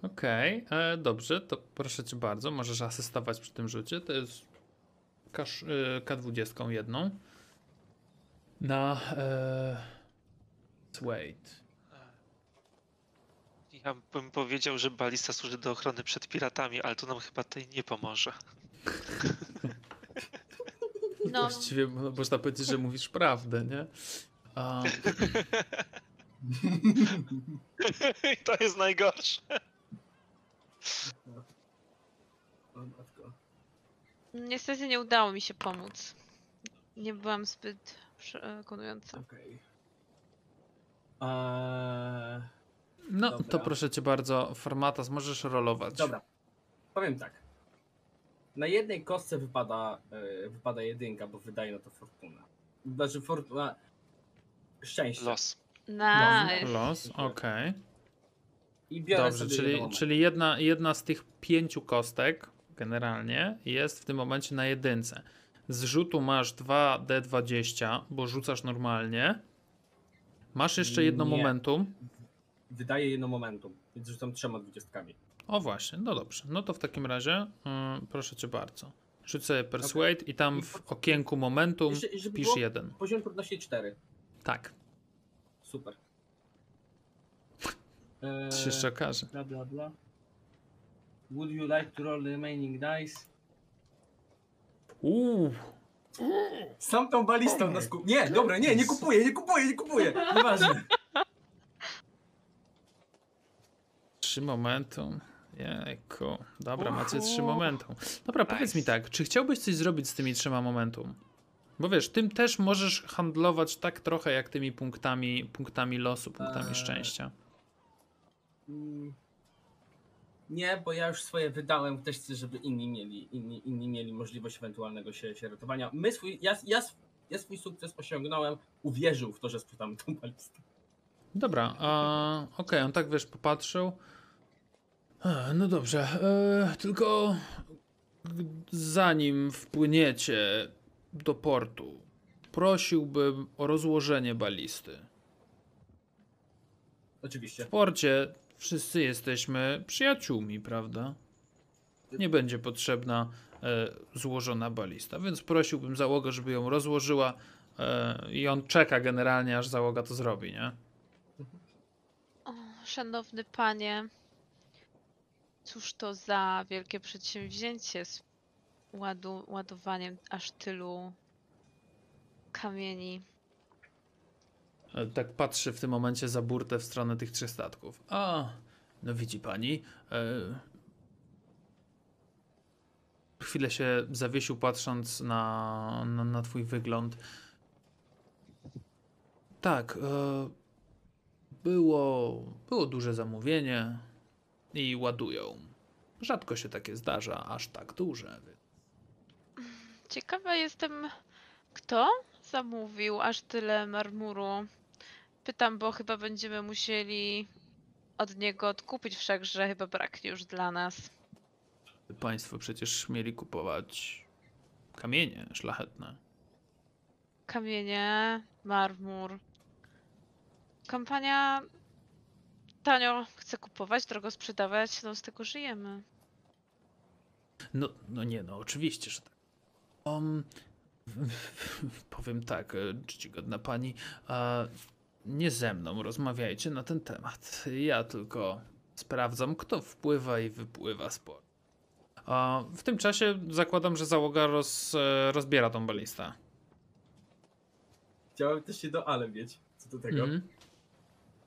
Okej, e, dobrze, to proszę cię bardzo, możesz asystować przy tym rzucie. To jest K20 jedną. Na e, Wait. Ja bym powiedział, że balista służy do ochrony przed piratami, ale to nam chyba tutaj nie pomoże. No. Właściwie mo- można powiedzieć, że mówisz prawdę, nie? A, to jest najgorsze. Niestety nie udało mi się pomóc. Nie byłam zbyt przekonująca. Okej. Eee, no Dobra. to proszę cię bardzo, Formatas, możesz rolować. Dobra. Powiem tak. Na jednej kostce wypada, e, wypada jedynka, bo wydaje na to fortuna. Znaczy fortuna... Szczęście. Los. Nice. Los, okej. I biorę Dobrze, sobie czyli, czyli jedna, jedna z tych pięciu kostek generalnie jest w tym momencie na jedynce. Z rzutu masz 2D20, bo rzucasz normalnie. Masz jeszcze jedno Nie. momentum. Wydaje jedno momentum, więc rzucam trzema dwudziestkami. O właśnie, no dobrze. No to w takim razie mm, proszę cię bardzo. Rzuć sobie Persuade i tam w okienku momentum Jeszcze- żeby pisz było- jeden. Poziom trudności 4. Tak, Super. to się jeszcze okaże. Bla bla bla. Would you like to roll the remaining dice? Uuu, Sam tą balistą nas kup... Nie, dobra, nie, nie kupuję, nie kupuję, nie kupuję. Nieważne. Trzy momentum. Jejku. Dobra, macie trzy momentum. Dobra, powiedz mi Nice. tak, czy chciałbyś coś zrobić z tymi trzema momentum? Bo wiesz, tym też możesz handlować tak trochę jak tymi punktami, punktami losu, punktami Eee. szczęścia. Nie, bo ja już swoje wydałem, też chcę, żeby inni mieli, inni, inni mieli możliwość ewentualnego się, się ratowania. My swój, ja, ja, ja swój sukces osiągnąłem, uwierzył w to, że sprzedamy tą balistę. Dobra, okej, on tak wiesz, popatrzył. A, no dobrze, e, tylko zanim wpłyniecie do portu, prosiłbym o rozłożenie balisty. Oczywiście. W porcie wszyscy jesteśmy przyjaciółmi, prawda? Nie będzie potrzebna e, złożona balista, więc prosiłbym załogę, żeby ją rozłożyła e, i on czeka generalnie, aż załoga to zrobi, nie? O, szanowny panie, cóż to za wielkie przedsięwzięcie z ładu, ładowaniem aż tylu kamieni. E, Tak patrzy w tym momencie za burtę w stronę tych trzech statków. A, no widzi pani, e, chwilę się zawiesił, patrząc na, na, na twój wygląd. Tak, e, było, było duże zamówienie i ładują. Rzadko się takie zdarza, aż tak duże. Ciekawa jestem, kto zamówił aż tyle marmuru. Pytam, bo chyba będziemy musieli od niego odkupić, wszakże chyba braknie już dla nas. Państwo przecież mieli kupować kamienie szlachetne. Kamienie, marmur. Kompania tanio chce kupować, drogo sprzedawać, no z tego żyjemy. No, no nie, no oczywiście, że tak. Um, powiem tak, e, czcigodna pani, a nie ze mną rozmawiajcie na ten temat. Ja tylko sprawdzam, kto wpływa i wypływa z portu. A w tym czasie zakładam, że załoga roz, e, rozbiera tą balistę. Chciałem też się do Ale mieć, co do tego. Mhm.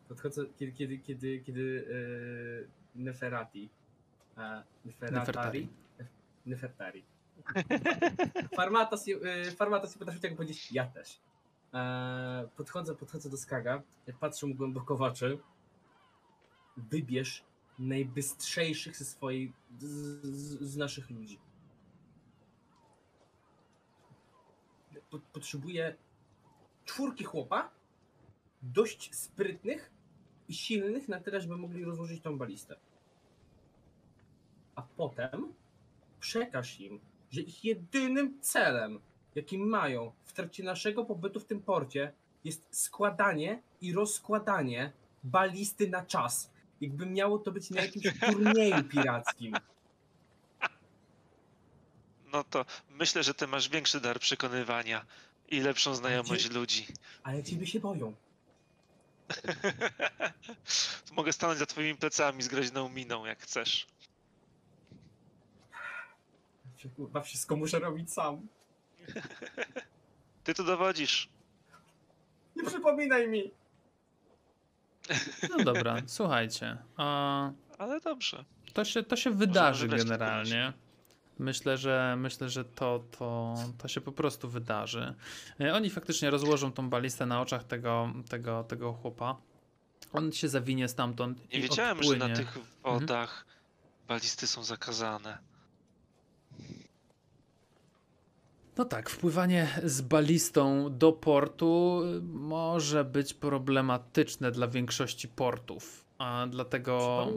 Podchodzę, kiedy, kiedy, kiedy, kiedy e, Neferati, e, Neferatari, Nefertari. Nefertari. Farmatas, Farmatas nie potrafi tego powiedzieć, ja też. E, podchodzę, podchodzę do Skaga, patrzę mu głęboko w oczy. Wybierz najbystrzejszych ze swojej, z, z, z naszych ludzi. Po, potrzebuję czwórki chłopa, dość sprytnych i silnych na tyle, żeby mogli rozłożyć tą balistę. A potem przekaż im, że ich jedynym celem, jaki mają w trakcie naszego pobytu w tym porcie, jest składanie i rozkładanie balisty na czas. Jakby miało to być na jakimś turnieju pirackim. No to myślę, że ty masz większy dar przekonywania i lepszą znajomość ludzi. Ale ciebie się boją. Mogę stanąć za twoimi plecami z groźną miną, jak chcesz. Kurwa, wszystko muszę robić sam. Ty tu dowodzisz. Nie przypominaj mi! No dobra, słuchajcie. A Ale dobrze. to, się, to się wydarzy generalnie. Myślę, że myślę, że to, to, to się po prostu wydarzy. E, Oni faktycznie rozłożą tą balistę na oczach tego, tego, tego chłopa. On się zawinie stamtąd Nie i wiedziałem, że odpłynie. na tych wodach balisty są zakazane. No tak, wpływanie z balistą do portu y, może być problematyczne dla większości portów. A dlatego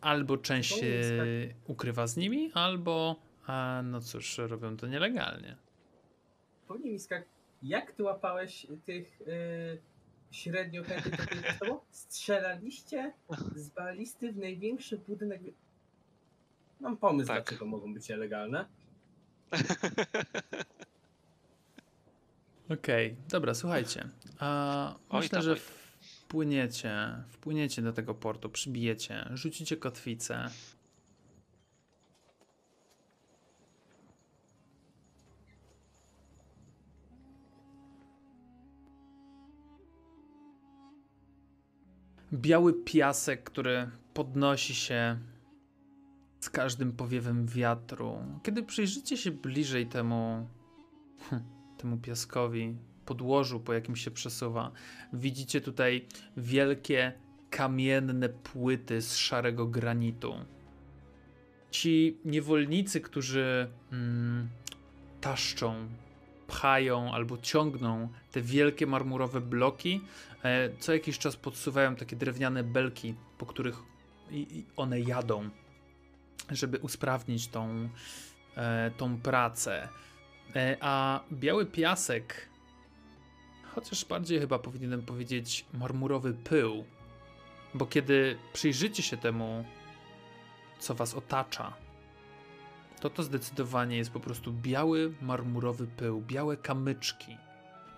albo część się ukrywa z nimi, albo a, no cóż, robią to nielegalnie. Powiem mi skak, jak ty łapałeś tych yy, średnio chętnych? Strzelaliście z balisty w największy budynek. Mam pomysł, Tak. dlaczego mogą być nielegalne. Okej, dobra, słuchajcie. A, Oj, myślę, tam, że wpłyniecie, wpłyniecie do tego portu, przybijecie, rzucicie kotwicę. Biały piasek, który podnosi się z każdym powiewem wiatru. Kiedy przyjrzycie się bliżej temu, temu piaskowi, podłożu, po jakim się przesuwa, widzicie tutaj wielkie kamienne płyty z szarego granitu. Ci niewolnicy, którzy mm, taszczą, pchają albo ciągną te wielkie marmurowe bloki, e, co jakiś czas podsuwają takie drewniane belki, po których one jadą, żeby usprawnić tą, e, tą pracę. E, A biały piasek, chociaż bardziej chyba powinienem powiedzieć marmurowy pył, bo kiedy przyjrzycie się temu, co was otacza, to to zdecydowanie jest po prostu biały marmurowy pył, białe kamyczki,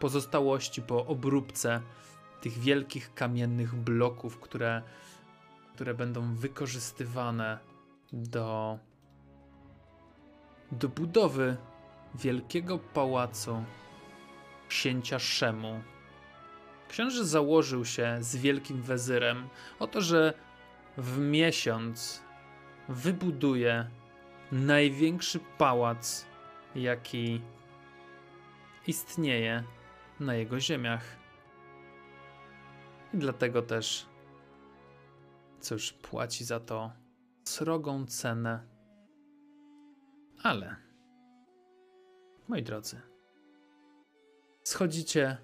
pozostałości po obróbce tych wielkich kamiennych bloków, które, które będą wykorzystywane do, do budowy wielkiego pałacu księcia Szemu. Książę założył się z wielkim wezyrem o to, że w miesiąc wybuduje największy pałac, jaki istnieje na jego ziemiach. I dlatego też, cóż, płaci za to srogą cenę. Ale, moi drodzy, schodzicie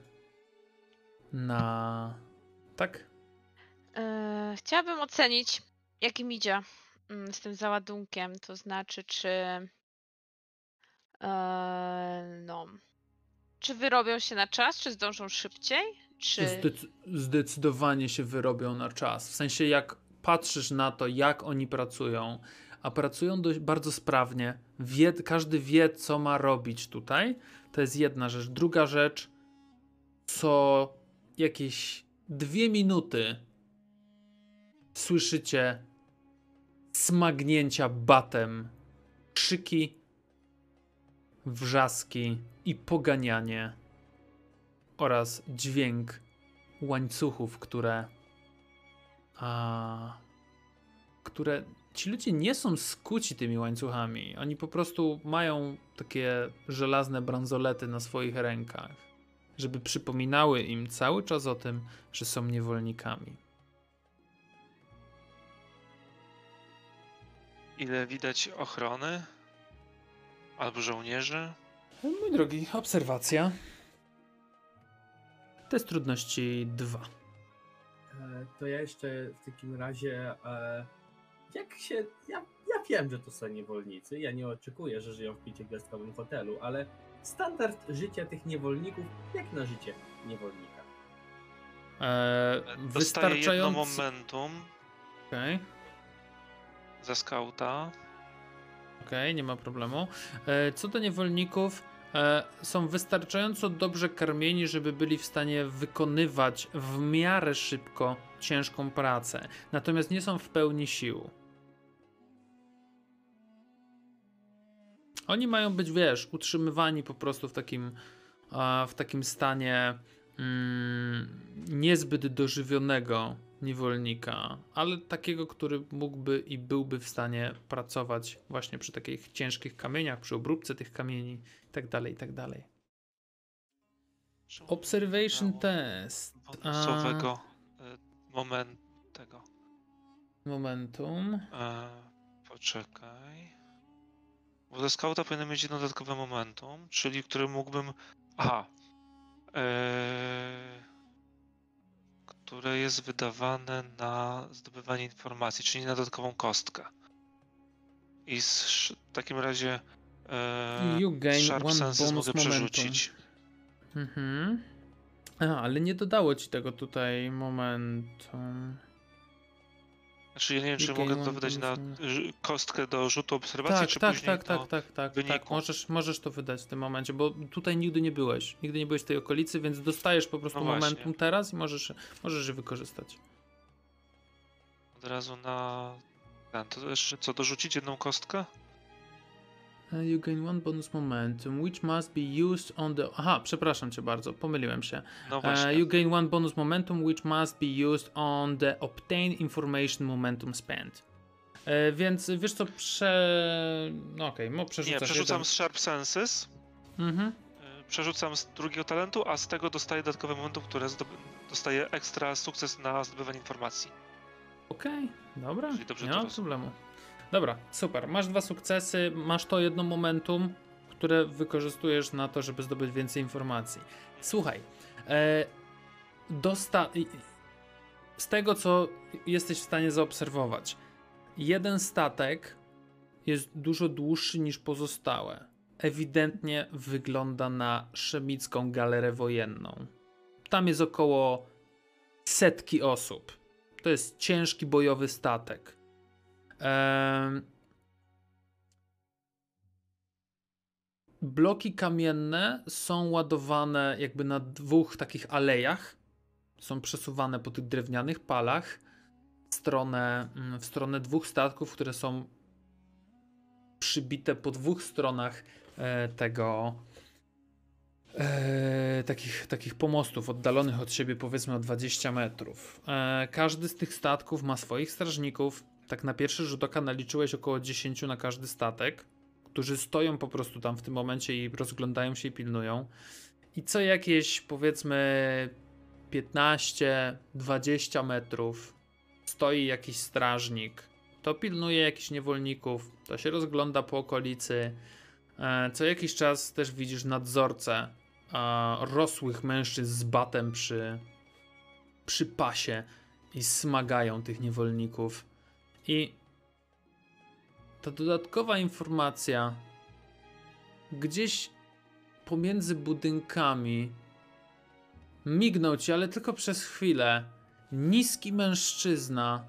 na. Tak? E, chciałabym ocenić, jak im idzie mm, z tym załadunkiem. To znaczy, czy. e, no. Czy wyrobią się na czas, czy zdążą szybciej? Czy. Zdec- zdecydowanie się wyrobią na czas. W sensie, jak patrzysz na to, jak oni pracują, a pracują dość bardzo sprawnie, wie, każdy wie, co ma robić tutaj. To jest jedna rzecz. Druga rzecz, co jakieś dwie minuty słyszycie smagnięcia batem, krzyki, wrzaski i poganianie oraz dźwięk łańcuchów, które a, które ci ludzie nie są skuci tymi łańcuchami. Oni po prostu mają takie żelazne bransolety na swoich rękach, żeby przypominały im cały czas o tym, że są niewolnikami. Ile widać ochrony? Albo żołnierzy? Mój drogi, obserwacja. Test trudności 2. E, To ja jeszcze w takim razie. E, jak się. Ja, ja wiem, że to są niewolnicy. Ja nie oczekuję, że żyją w pięciogwiazdkowym hotelu, ale standard życia tych niewolników, jak na życie niewolnika. Eee, Dostaje jedno wystarczająco. momentum Okej. za skauta. Okej, nie ma problemu. E, co do niewolników, są wystarczająco dobrze karmieni, żeby byli w stanie wykonywać w miarę szybko ciężką pracę. Natomiast nie są w pełni sił. Oni mają być, wiesz, utrzymywani po prostu w takim, a, w takim stanie mm, niezbyt dożywionego niewolnika, ale takiego, który mógłby i byłby w stanie pracować właśnie przy takich ciężkich kamieniach, przy obróbce tych kamieni itd. itd. Czemu Observation test. A, Bonusowego e, moment tego. momentum. E, poczekaj. Bo ze skauta powinien mieć jedno dodatkowe momentum, czyli który mógłbym. Aha. E, które jest wydawane na zdobywanie informacji, czyli na dodatkową kostkę. I z, w takim razie. E, You gain Sharp Senses mogę przerzucić. Mhm. A, ale nie dodało ci tego tutaj momentum. Znaczy, ja nie wiem, czy mogę to wydać na kostkę do rzutu obserwacji, Tak, czy tak, później tak, tak, tak, tak, tak. wyniku. Możesz, możesz to wydać w tym momencie, bo tutaj nigdy nie byłeś. Nigdy nie byłeś w tej okolicy, więc dostajesz po prostu No momentum teraz i możesz, możesz je wykorzystać. Od razu na... To jeszcze co, dorzucić jedną kostkę? You gain one bonus momentum, which must be used on the. Aha, przepraszam cię bardzo, pomyliłem się. No właśnie. you gain one bonus momentum, which must be used on the obtain information momentum spent. E, więc wiesz co, prze... No okej, okay, Nie, przerzucasz przerzucam jeden. z Sharp Senses, Mhm. y, przerzucam z drugiego talentu, a z tego dostaję dodatkowe momentum, które dostaje ekstra sukces na zdobywanie informacji. Okej, dobra, Czyli dobrze nie ma problemu. Dobra, super. Masz dwa sukcesy, masz to jedno momentum, które wykorzystujesz na to, żeby zdobyć więcej informacji. Słuchaj, e, dosta- z tego co jesteś w stanie zaobserwować, jeden statek jest dużo dłuższy niż pozostałe. Ewidentnie wygląda na szemicką galerę wojenną. Tam jest około setki osób. To jest ciężki bojowy statek. Bloki kamienne są ładowane jakby na dwóch takich alejach. Są przesuwane po tych drewnianych palach w stronę, mm, w stronę dwóch statków, które są przybite po dwóch stronach e, tego e, takich, takich pomostów oddalonych od siebie powiedzmy o 20 metrów. E, każdy z tych statków ma swoich strażników, tak na pierwszy rzut oka naliczyłeś około 10 na każdy statek, którzy stoją po prostu tam w tym momencie i rozglądają się i pilnują. I co jakieś powiedzmy 15-20 metrów stoi jakiś strażnik. To pilnuje jakichś niewolników, to się rozgląda po okolicy. E, Co jakiś czas też widzisz nadzorcę rosłych mężczyzn z batem przy, przy pasie i smagają tych niewolników. I ta dodatkowa informacja gdzieś pomiędzy budynkami mignął ci, ale tylko przez chwilę. Niski mężczyzna,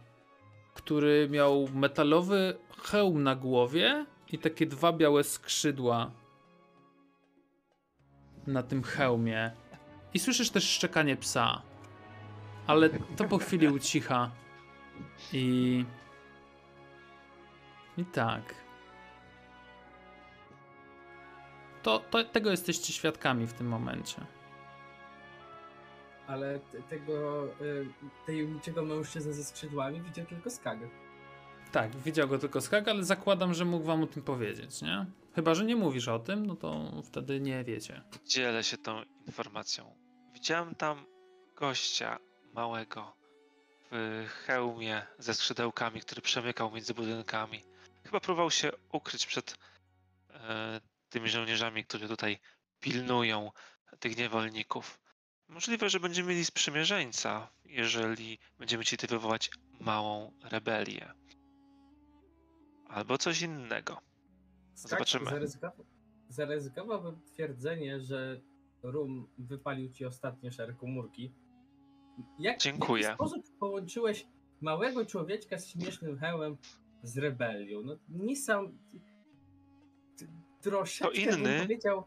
który miał metalowy hełm na głowie i takie dwa białe skrzydła na tym hełmie. I słyszysz też szczekanie psa. Ale to po chwili ucicha. I. I tak. To, to, tego jesteście świadkami w tym momencie. Ale te- tego y, tajemniczego mężczyznę ze skrzydłami widział tylko Skag. Tak, widział go tylko Skag, ale zakładam, że mógł wam o tym powiedzieć, nie? Chyba, że nie mówisz o tym, no to wtedy nie wiecie. Dzielę się tą informacją. Widziałem tam gościa małego w hełmie ze skrzydełkami, który przemykał między budynkami. Chyba próbował się ukryć przed e, tymi żołnierzami, którzy tutaj pilnują tych niewolników. Możliwe, że będziemy mieli sprzymierzeńca, jeżeli będziemy chcieli wywołać małą rebelię. Albo coś innego. Zobaczymy. Zaryzykował, zaryzykowałbym twierdzenie, że Rum wypalił ci ostatnie szare komórki. Jak, Dziękuję. W jaki sposób połączyłeś małego człowieczka z śmiesznym hełmem z rebelią? No nie sam... Troszeczkę To inny. powiedział...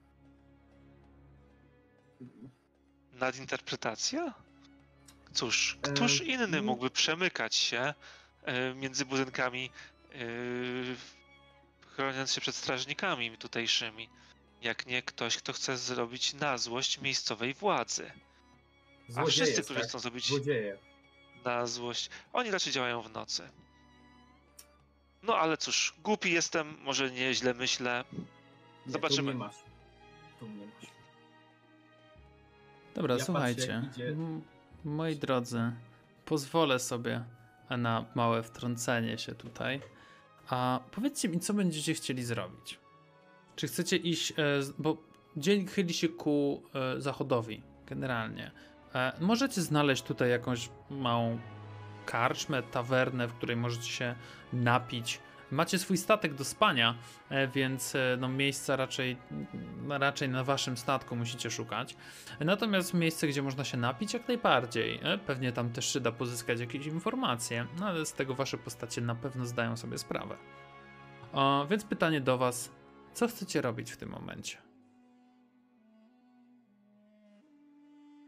Nadinterpretacja? Cóż, E, któż inny mm. mógłby przemykać się e, między budynkami, e, chroniąc się przed strażnikami tutejszymi, jak nie ktoś, kto chce zrobić na złość miejscowej władzy. A Złodzieje, wszyscy, którzy tak? chcą zrobić Złodzieje. na złość, oni raczej działają w nocy. No ale cóż, głupi jestem, może nieźle myślę. Nie, Zobaczymy. Tu mnie masz. Tu mnie masz. Dobra, Ja patrzę, słuchajcie. m- Moi drodzy, pozwolę sobie na małe wtrącenie się tutaj. A powiedzcie mi, co będziecie chcieli zrobić? Czy chcecie iść, e, bo dzień chyli się ku e, zachodowi, generalnie. E, możecie znaleźć tutaj jakąś małą karczmę, tawernę, w której możecie się napić. Macie swój statek do spania, e, więc e, no, miejsca raczej, raczej na waszym statku musicie szukać. Natomiast miejsce, gdzie można się napić, jak najbardziej. E, Pewnie tam też się da pozyskać jakieś informacje, no ale z tego wasze postacie na pewno zdają sobie sprawę. O, więc pytanie do was, co chcecie robić w tym momencie?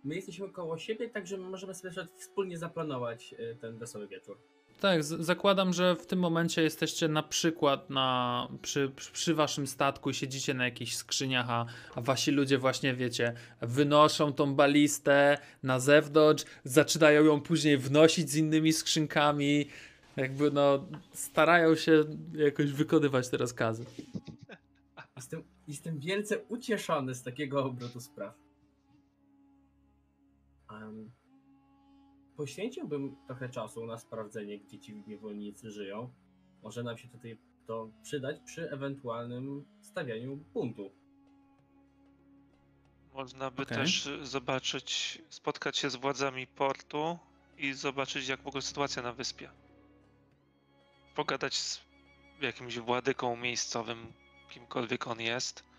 My jesteśmy koło siebie, także możemy sobie wspólnie zaplanować y, ten wesoły wieczór. Tak, zakładam, że w tym momencie jesteście na przykład na, przy, przy- przy waszym statku i siedzicie na jakichś skrzyniach, a, a wasi ludzie właśnie, wiecie, wynoszą tą balistę na zewnątrz, zaczynają ją później wnosić z innymi skrzynkami, jakby no starają się jakoś wykonywać te rozkazy. Jestem, jestem wielce ucieszony z takiego obrotu spraw. Poświęciłbym trochę czasu na sprawdzenie, gdzie ci niewolnicy żyją. Może nam się tutaj to przydać przy ewentualnym stawianiu buntu. Można by Okej. też zobaczyć, spotkać się z władzami portu i zobaczyć, jak w ogóle sytuacja na wyspie. Pogadać z jakimś władyką miejscowym, kimkolwiek on jest.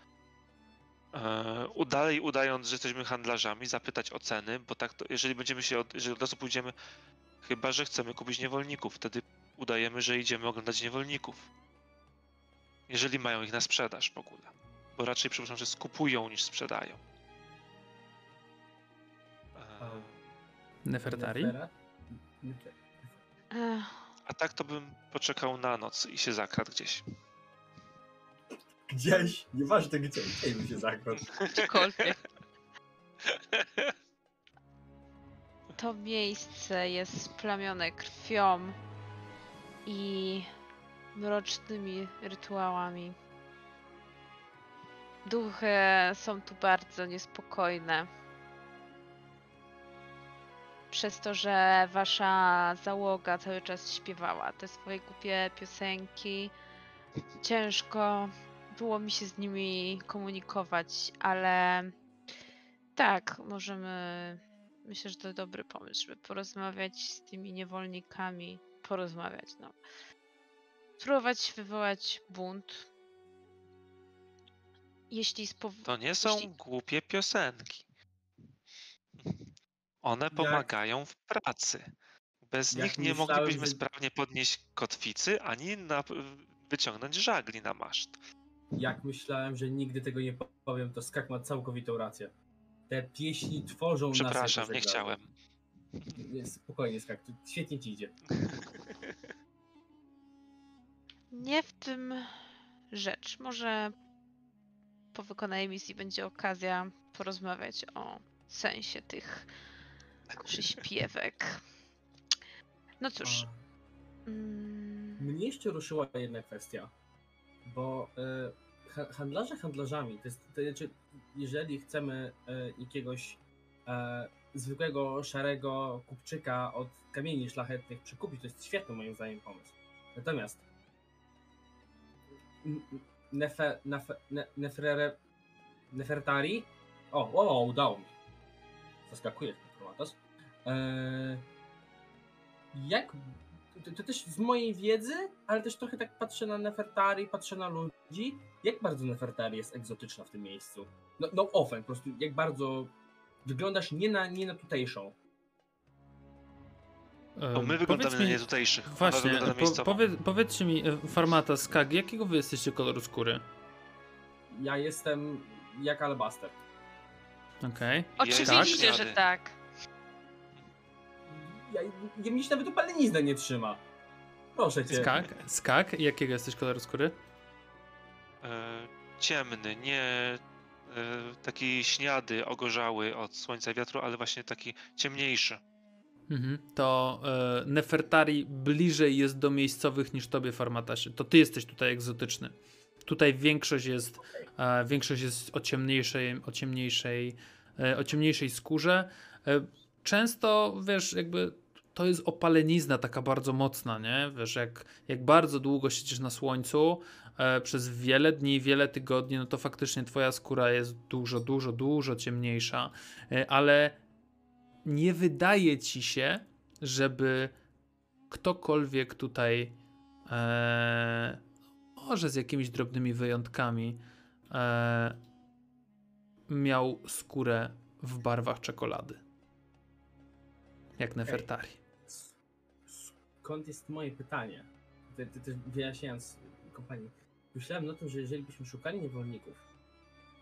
E, dalej udając, że jesteśmy handlarzami, zapytać o ceny, bo tak to, jeżeli będziemy się, od, jeżeli od razu pójdziemy, chyba że chcemy kupić niewolników, wtedy udajemy, że idziemy oglądać niewolników. Jeżeli mają ich na sprzedaż w ogóle. Bo raczej przypuszczam, że skupują niż sprzedają. E, Nefertari? A tak to bym poczekał na noc i się zakradł gdzieś. Gdzieś, nieważne gdzie, gdzie bym się zagrał. Gdziekolwiek. To miejsce jest splamione krwią. i mrocznymi rytuałami. Duchy są tu bardzo niespokojne. Przez to, że wasza załoga cały czas śpiewała te swoje głupie piosenki, ciężko było mi się z nimi komunikować, ale tak, możemy. Myślę, że to dobry pomysł, żeby porozmawiać z tymi niewolnikami. Porozmawiać, no. Spróbować wywołać bunt. Jeśli spow... To nie są Jeśli- głupie piosenki. One pomagają w pracy. Bez Jak nich nie moglibyśmy sprawnie podnieść kotwicy, ani na, wyciągnąć żagli na maszt. Jak myślałem, że nigdy tego nie powiem, to Skak ma całkowitą rację. Te pieśni tworzą nas. jako Przepraszam, nie chciałem. Nie, Spokojnie, Skak, świetnie ci idzie. Nie w tym rzecz. Może po wykonanej misji będzie okazja porozmawiać o sensie tych przyśpiewek. No cóż. A, Mm, Mnie jeszcze ruszyła jedna kwestia, bo e, ha- handlarze handlarzami, to jest, to znaczy, jeżeli chcemy e, jakiegoś e, zwykłego, szarego kupczyka od kamieni szlachetnych przekupić, to jest świetny moim zdaniem pomysł. Natomiast nefe, ne, nefrere, Nefertari? O, o, udało mi. Zaskakuje ten Chromatos. Eee, jak to, to też z mojej wiedzy, ale też trochę tak patrzę na Nefertari, patrzę na ludzi. Jak bardzo Nefertari jest egzotyczna w tym miejscu? No, no ofen, po prostu jak bardzo wyglądasz nie na, nie na tutejszą. Bo my wyglądamy na mi- nietutejszych. ona Właśnie, na po, powie, powiedzcie mi, e, Farmata, Skag, jakiego wy jesteście koloru skóry? Ja jestem jak Alabaster. Okej. Oczywiście, tak? że tak. Ja, ja mnie się nawet opalenizna nie trzyma. Proszę cię. Skag, Skag, jakiego jesteś koloru skóry? E, ciemny, nie e, taki śniady, ogorzały od słońca i wiatru, ale właśnie taki ciemniejszy. Mhm. To e, Nefertari bliżej jest do miejscowych niż tobie, Farmatasie. To ty jesteś tutaj egzotyczny. Tutaj większość jest, e, większość jest o ciemniejszej, o ciemniejszej, e, o ciemniejszej skórze. E, często, wiesz, jakby to jest opalenizna taka bardzo mocna, nie? Wiesz, jak, jak bardzo długo siedzisz na słońcu, e, przez wiele dni, wiele tygodni, no to faktycznie twoja skóra jest dużo, dużo, dużo ciemniejsza, e, ale nie wydaje ci się, żeby ktokolwiek tutaj, e, może z jakimiś drobnymi wyjątkami, e, miał skórę w barwach czekolady. Jak Nefertari. Skąd jest moje pytanie? Ty, ty, ty wyjaśniając kompanii. Myślałem na tym, że jeżeli byśmy szukali niewolników,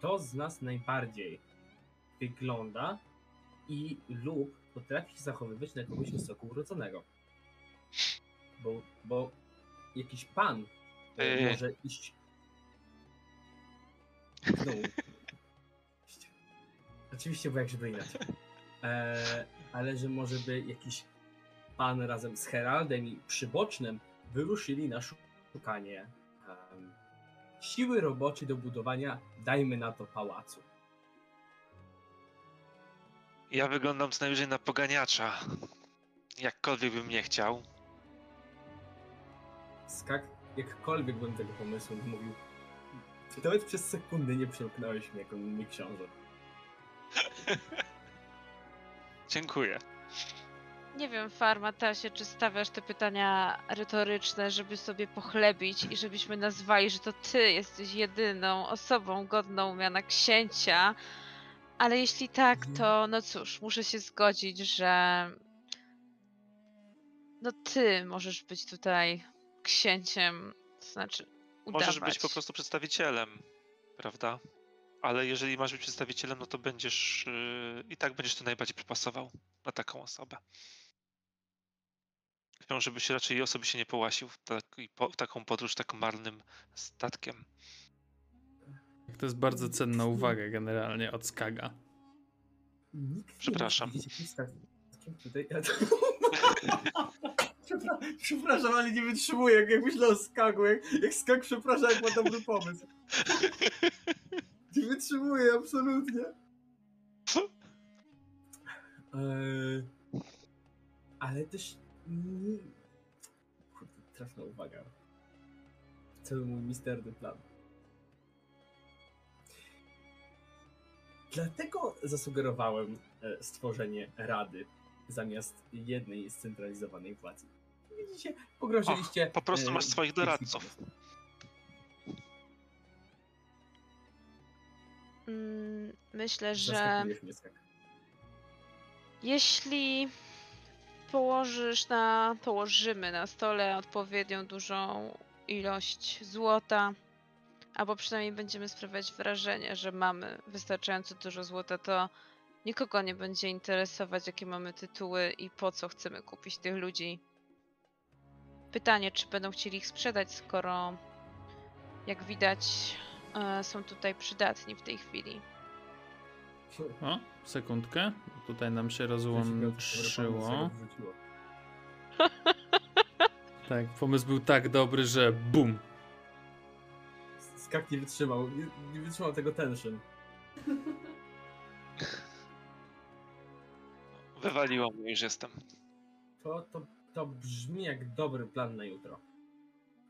to z nas najbardziej wygląda i lub potrafi się zachowywać na kogoś wysoko urodzonego. Bo, bo jakiś pan e, Yy. może iść. No. Oczywiście, bo jak żeby inaczej. E, ale że może by jakiś pan razem z Heraldem i przybocznym wyruszyli na szu- szukanie em, siły roboczej do budowania, dajmy na to, pałacu. Ja wyglądam co najwyżej na poganiacza. Jakkolwiek bym nie chciał. Skak, jakkolwiek bym tego pomysłu mówił, nawet przez sekundę nie przełknąłeś mnie jako mi książę. Dziękuję. Nie wiem, Farmatasie, czy stawiasz te pytania retoryczne, żeby sobie pochlebić i żebyśmy nazwali, że to ty jesteś jedyną osobą godną miana księcia. Ale jeśli tak, to no cóż, muszę się zgodzić, że no ty możesz być tutaj księciem, to znaczy udawać. Możesz być po prostu przedstawicielem, prawda? Ale jeżeli masz być przedstawicielem, no to będziesz yy, i tak będziesz tu najbardziej przypasował na taką osobę. Wiem, żebyś raczej osoby się nie połasił w, taki, po, w taką podróż tak marnym statkiem. To jest bardzo cenna uwaga generalnie od Skaga. Nikt Przepraszam. tutaj. Przepraszam, ale nie wytrzymuję, jak, jak myślę o skagu. Jak, jak skak przepraszam, jak ma dobry pomysł. Nie wytrzymuję, absolutnie. Eee, ale też nie... Kurde, trafna uwaga. Cały mój misterny plan. Dlatego zasugerowałem e, stworzenie rady zamiast jednej scentralizowanej władzy. Widzicie, pogrążyliście... po prostu e, masz swoich doradców. Mm, Myślę, że jeśli położysz na, położymy na stole odpowiednią dużą ilość złota, albo przynajmniej będziemy sprawiać wrażenie, że mamy wystarczająco dużo złota, to nikogo nie będzie interesować, jakie mamy tytuły i po co chcemy kupić tych ludzi. Pytanie, czy będą chcieli ich sprzedać, skoro jak widać e, są tutaj przydatni w tej chwili. O, sekundkę. Tutaj nam się rozłączyło. Tak, pomysł był tak dobry, że bum. Skak nie wytrzymał, nie, nie wytrzymał tego tension. Wywaliło mnie, już jestem. To, to, to brzmi jak dobry plan na jutro.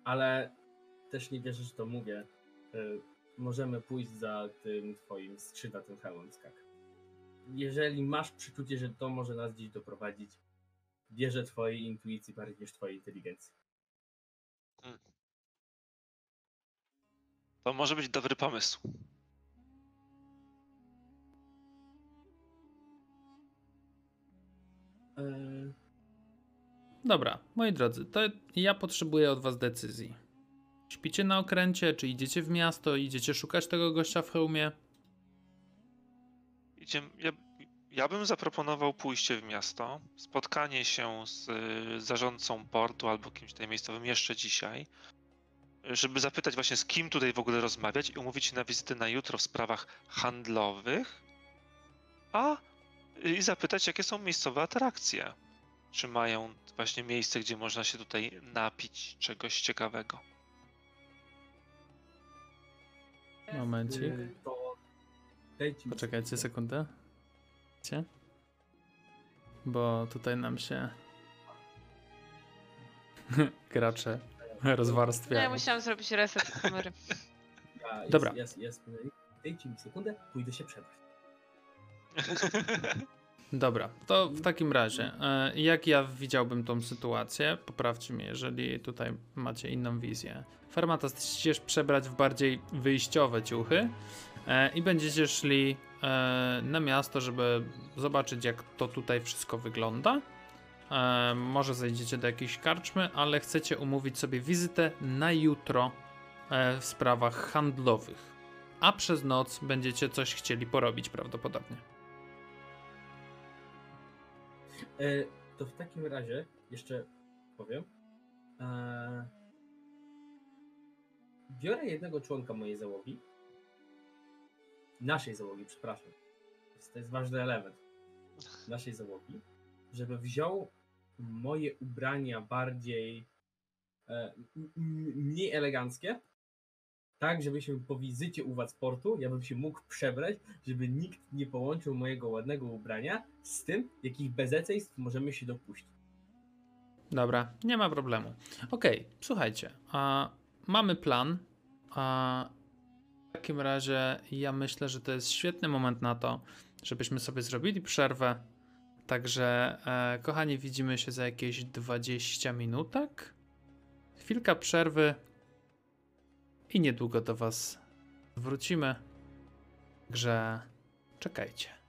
Ale też nie wierzę, że to mówię. Y, możemy pójść za tym twoim skrzydlatym hełmem skak. Jeżeli masz przeczucie, że to może nas gdzieś doprowadzić, wierzę twojej intuicji bardziej niż twojej inteligencji. To może być dobry pomysł. Y, Dobra, moi drodzy, to ja potrzebuję od was decyzji. Śpicie na okręcie, czy idziecie w miasto, idziecie szukać tego gościa w hełmie? Idziemy, ja, ja bym zaproponował pójście w miasto, spotkanie się z y, zarządcą portu albo kimś tutaj miejscowym jeszcze dzisiaj, żeby zapytać właśnie z kim tutaj w ogóle rozmawiać i umówić się na wizytę na jutro w sprawach handlowych, a i zapytać jakie są miejscowe atrakcje. Czy mają właśnie miejsce, gdzie można się tutaj napić czegoś ciekawego. Momencik. y, to dajcie mi Poczekajcie sekundę. Wiecie? Bo tutaj nam się gracze No, ja rozwarstwiają. musiałam zrobić reset kamery. Ja, Dobra. Jest, jest, jest, dajcie mi sekundę, pójdę się przebrać. Dobra, to w takim razie, e, jak ja widziałbym tą sytuację? Poprawcie mnie, jeżeli tutaj macie inną wizję. Fermatas chcesz przebrać w bardziej wyjściowe ciuchy e, i będziecie szli e, na miasto, żeby zobaczyć, jak to tutaj wszystko wygląda. Może zejdziecie do jakiejś karczmy, ale chcecie umówić sobie wizytę na jutro w sprawach handlowych. A przez noc będziecie coś chcieli porobić prawdopodobnie. E, to w takim razie jeszcze powiem. E, biorę jednego członka mojej załogi. Naszej załogi, przepraszam. To jest, ważny element. Naszej załogi, żeby wziął moje ubrania bardziej e, mniej eleganckie. Tak, żebyśmy po wizycie u was portu, ja bym się mógł przebrać, żeby nikt nie połączył mojego ładnego ubrania z tym, jakich bezeceństw możemy się dopuścić. Dobra, nie ma problemu. Okej, słuchajcie, a, mamy plan. A, w takim razie ja myślę, że to jest świetny moment na to, żebyśmy sobie zrobili przerwę. Także, e, kochani, widzimy się za jakieś 20 minutek. Chwilka przerwy i niedługo do Was wrócimy. Także czekajcie.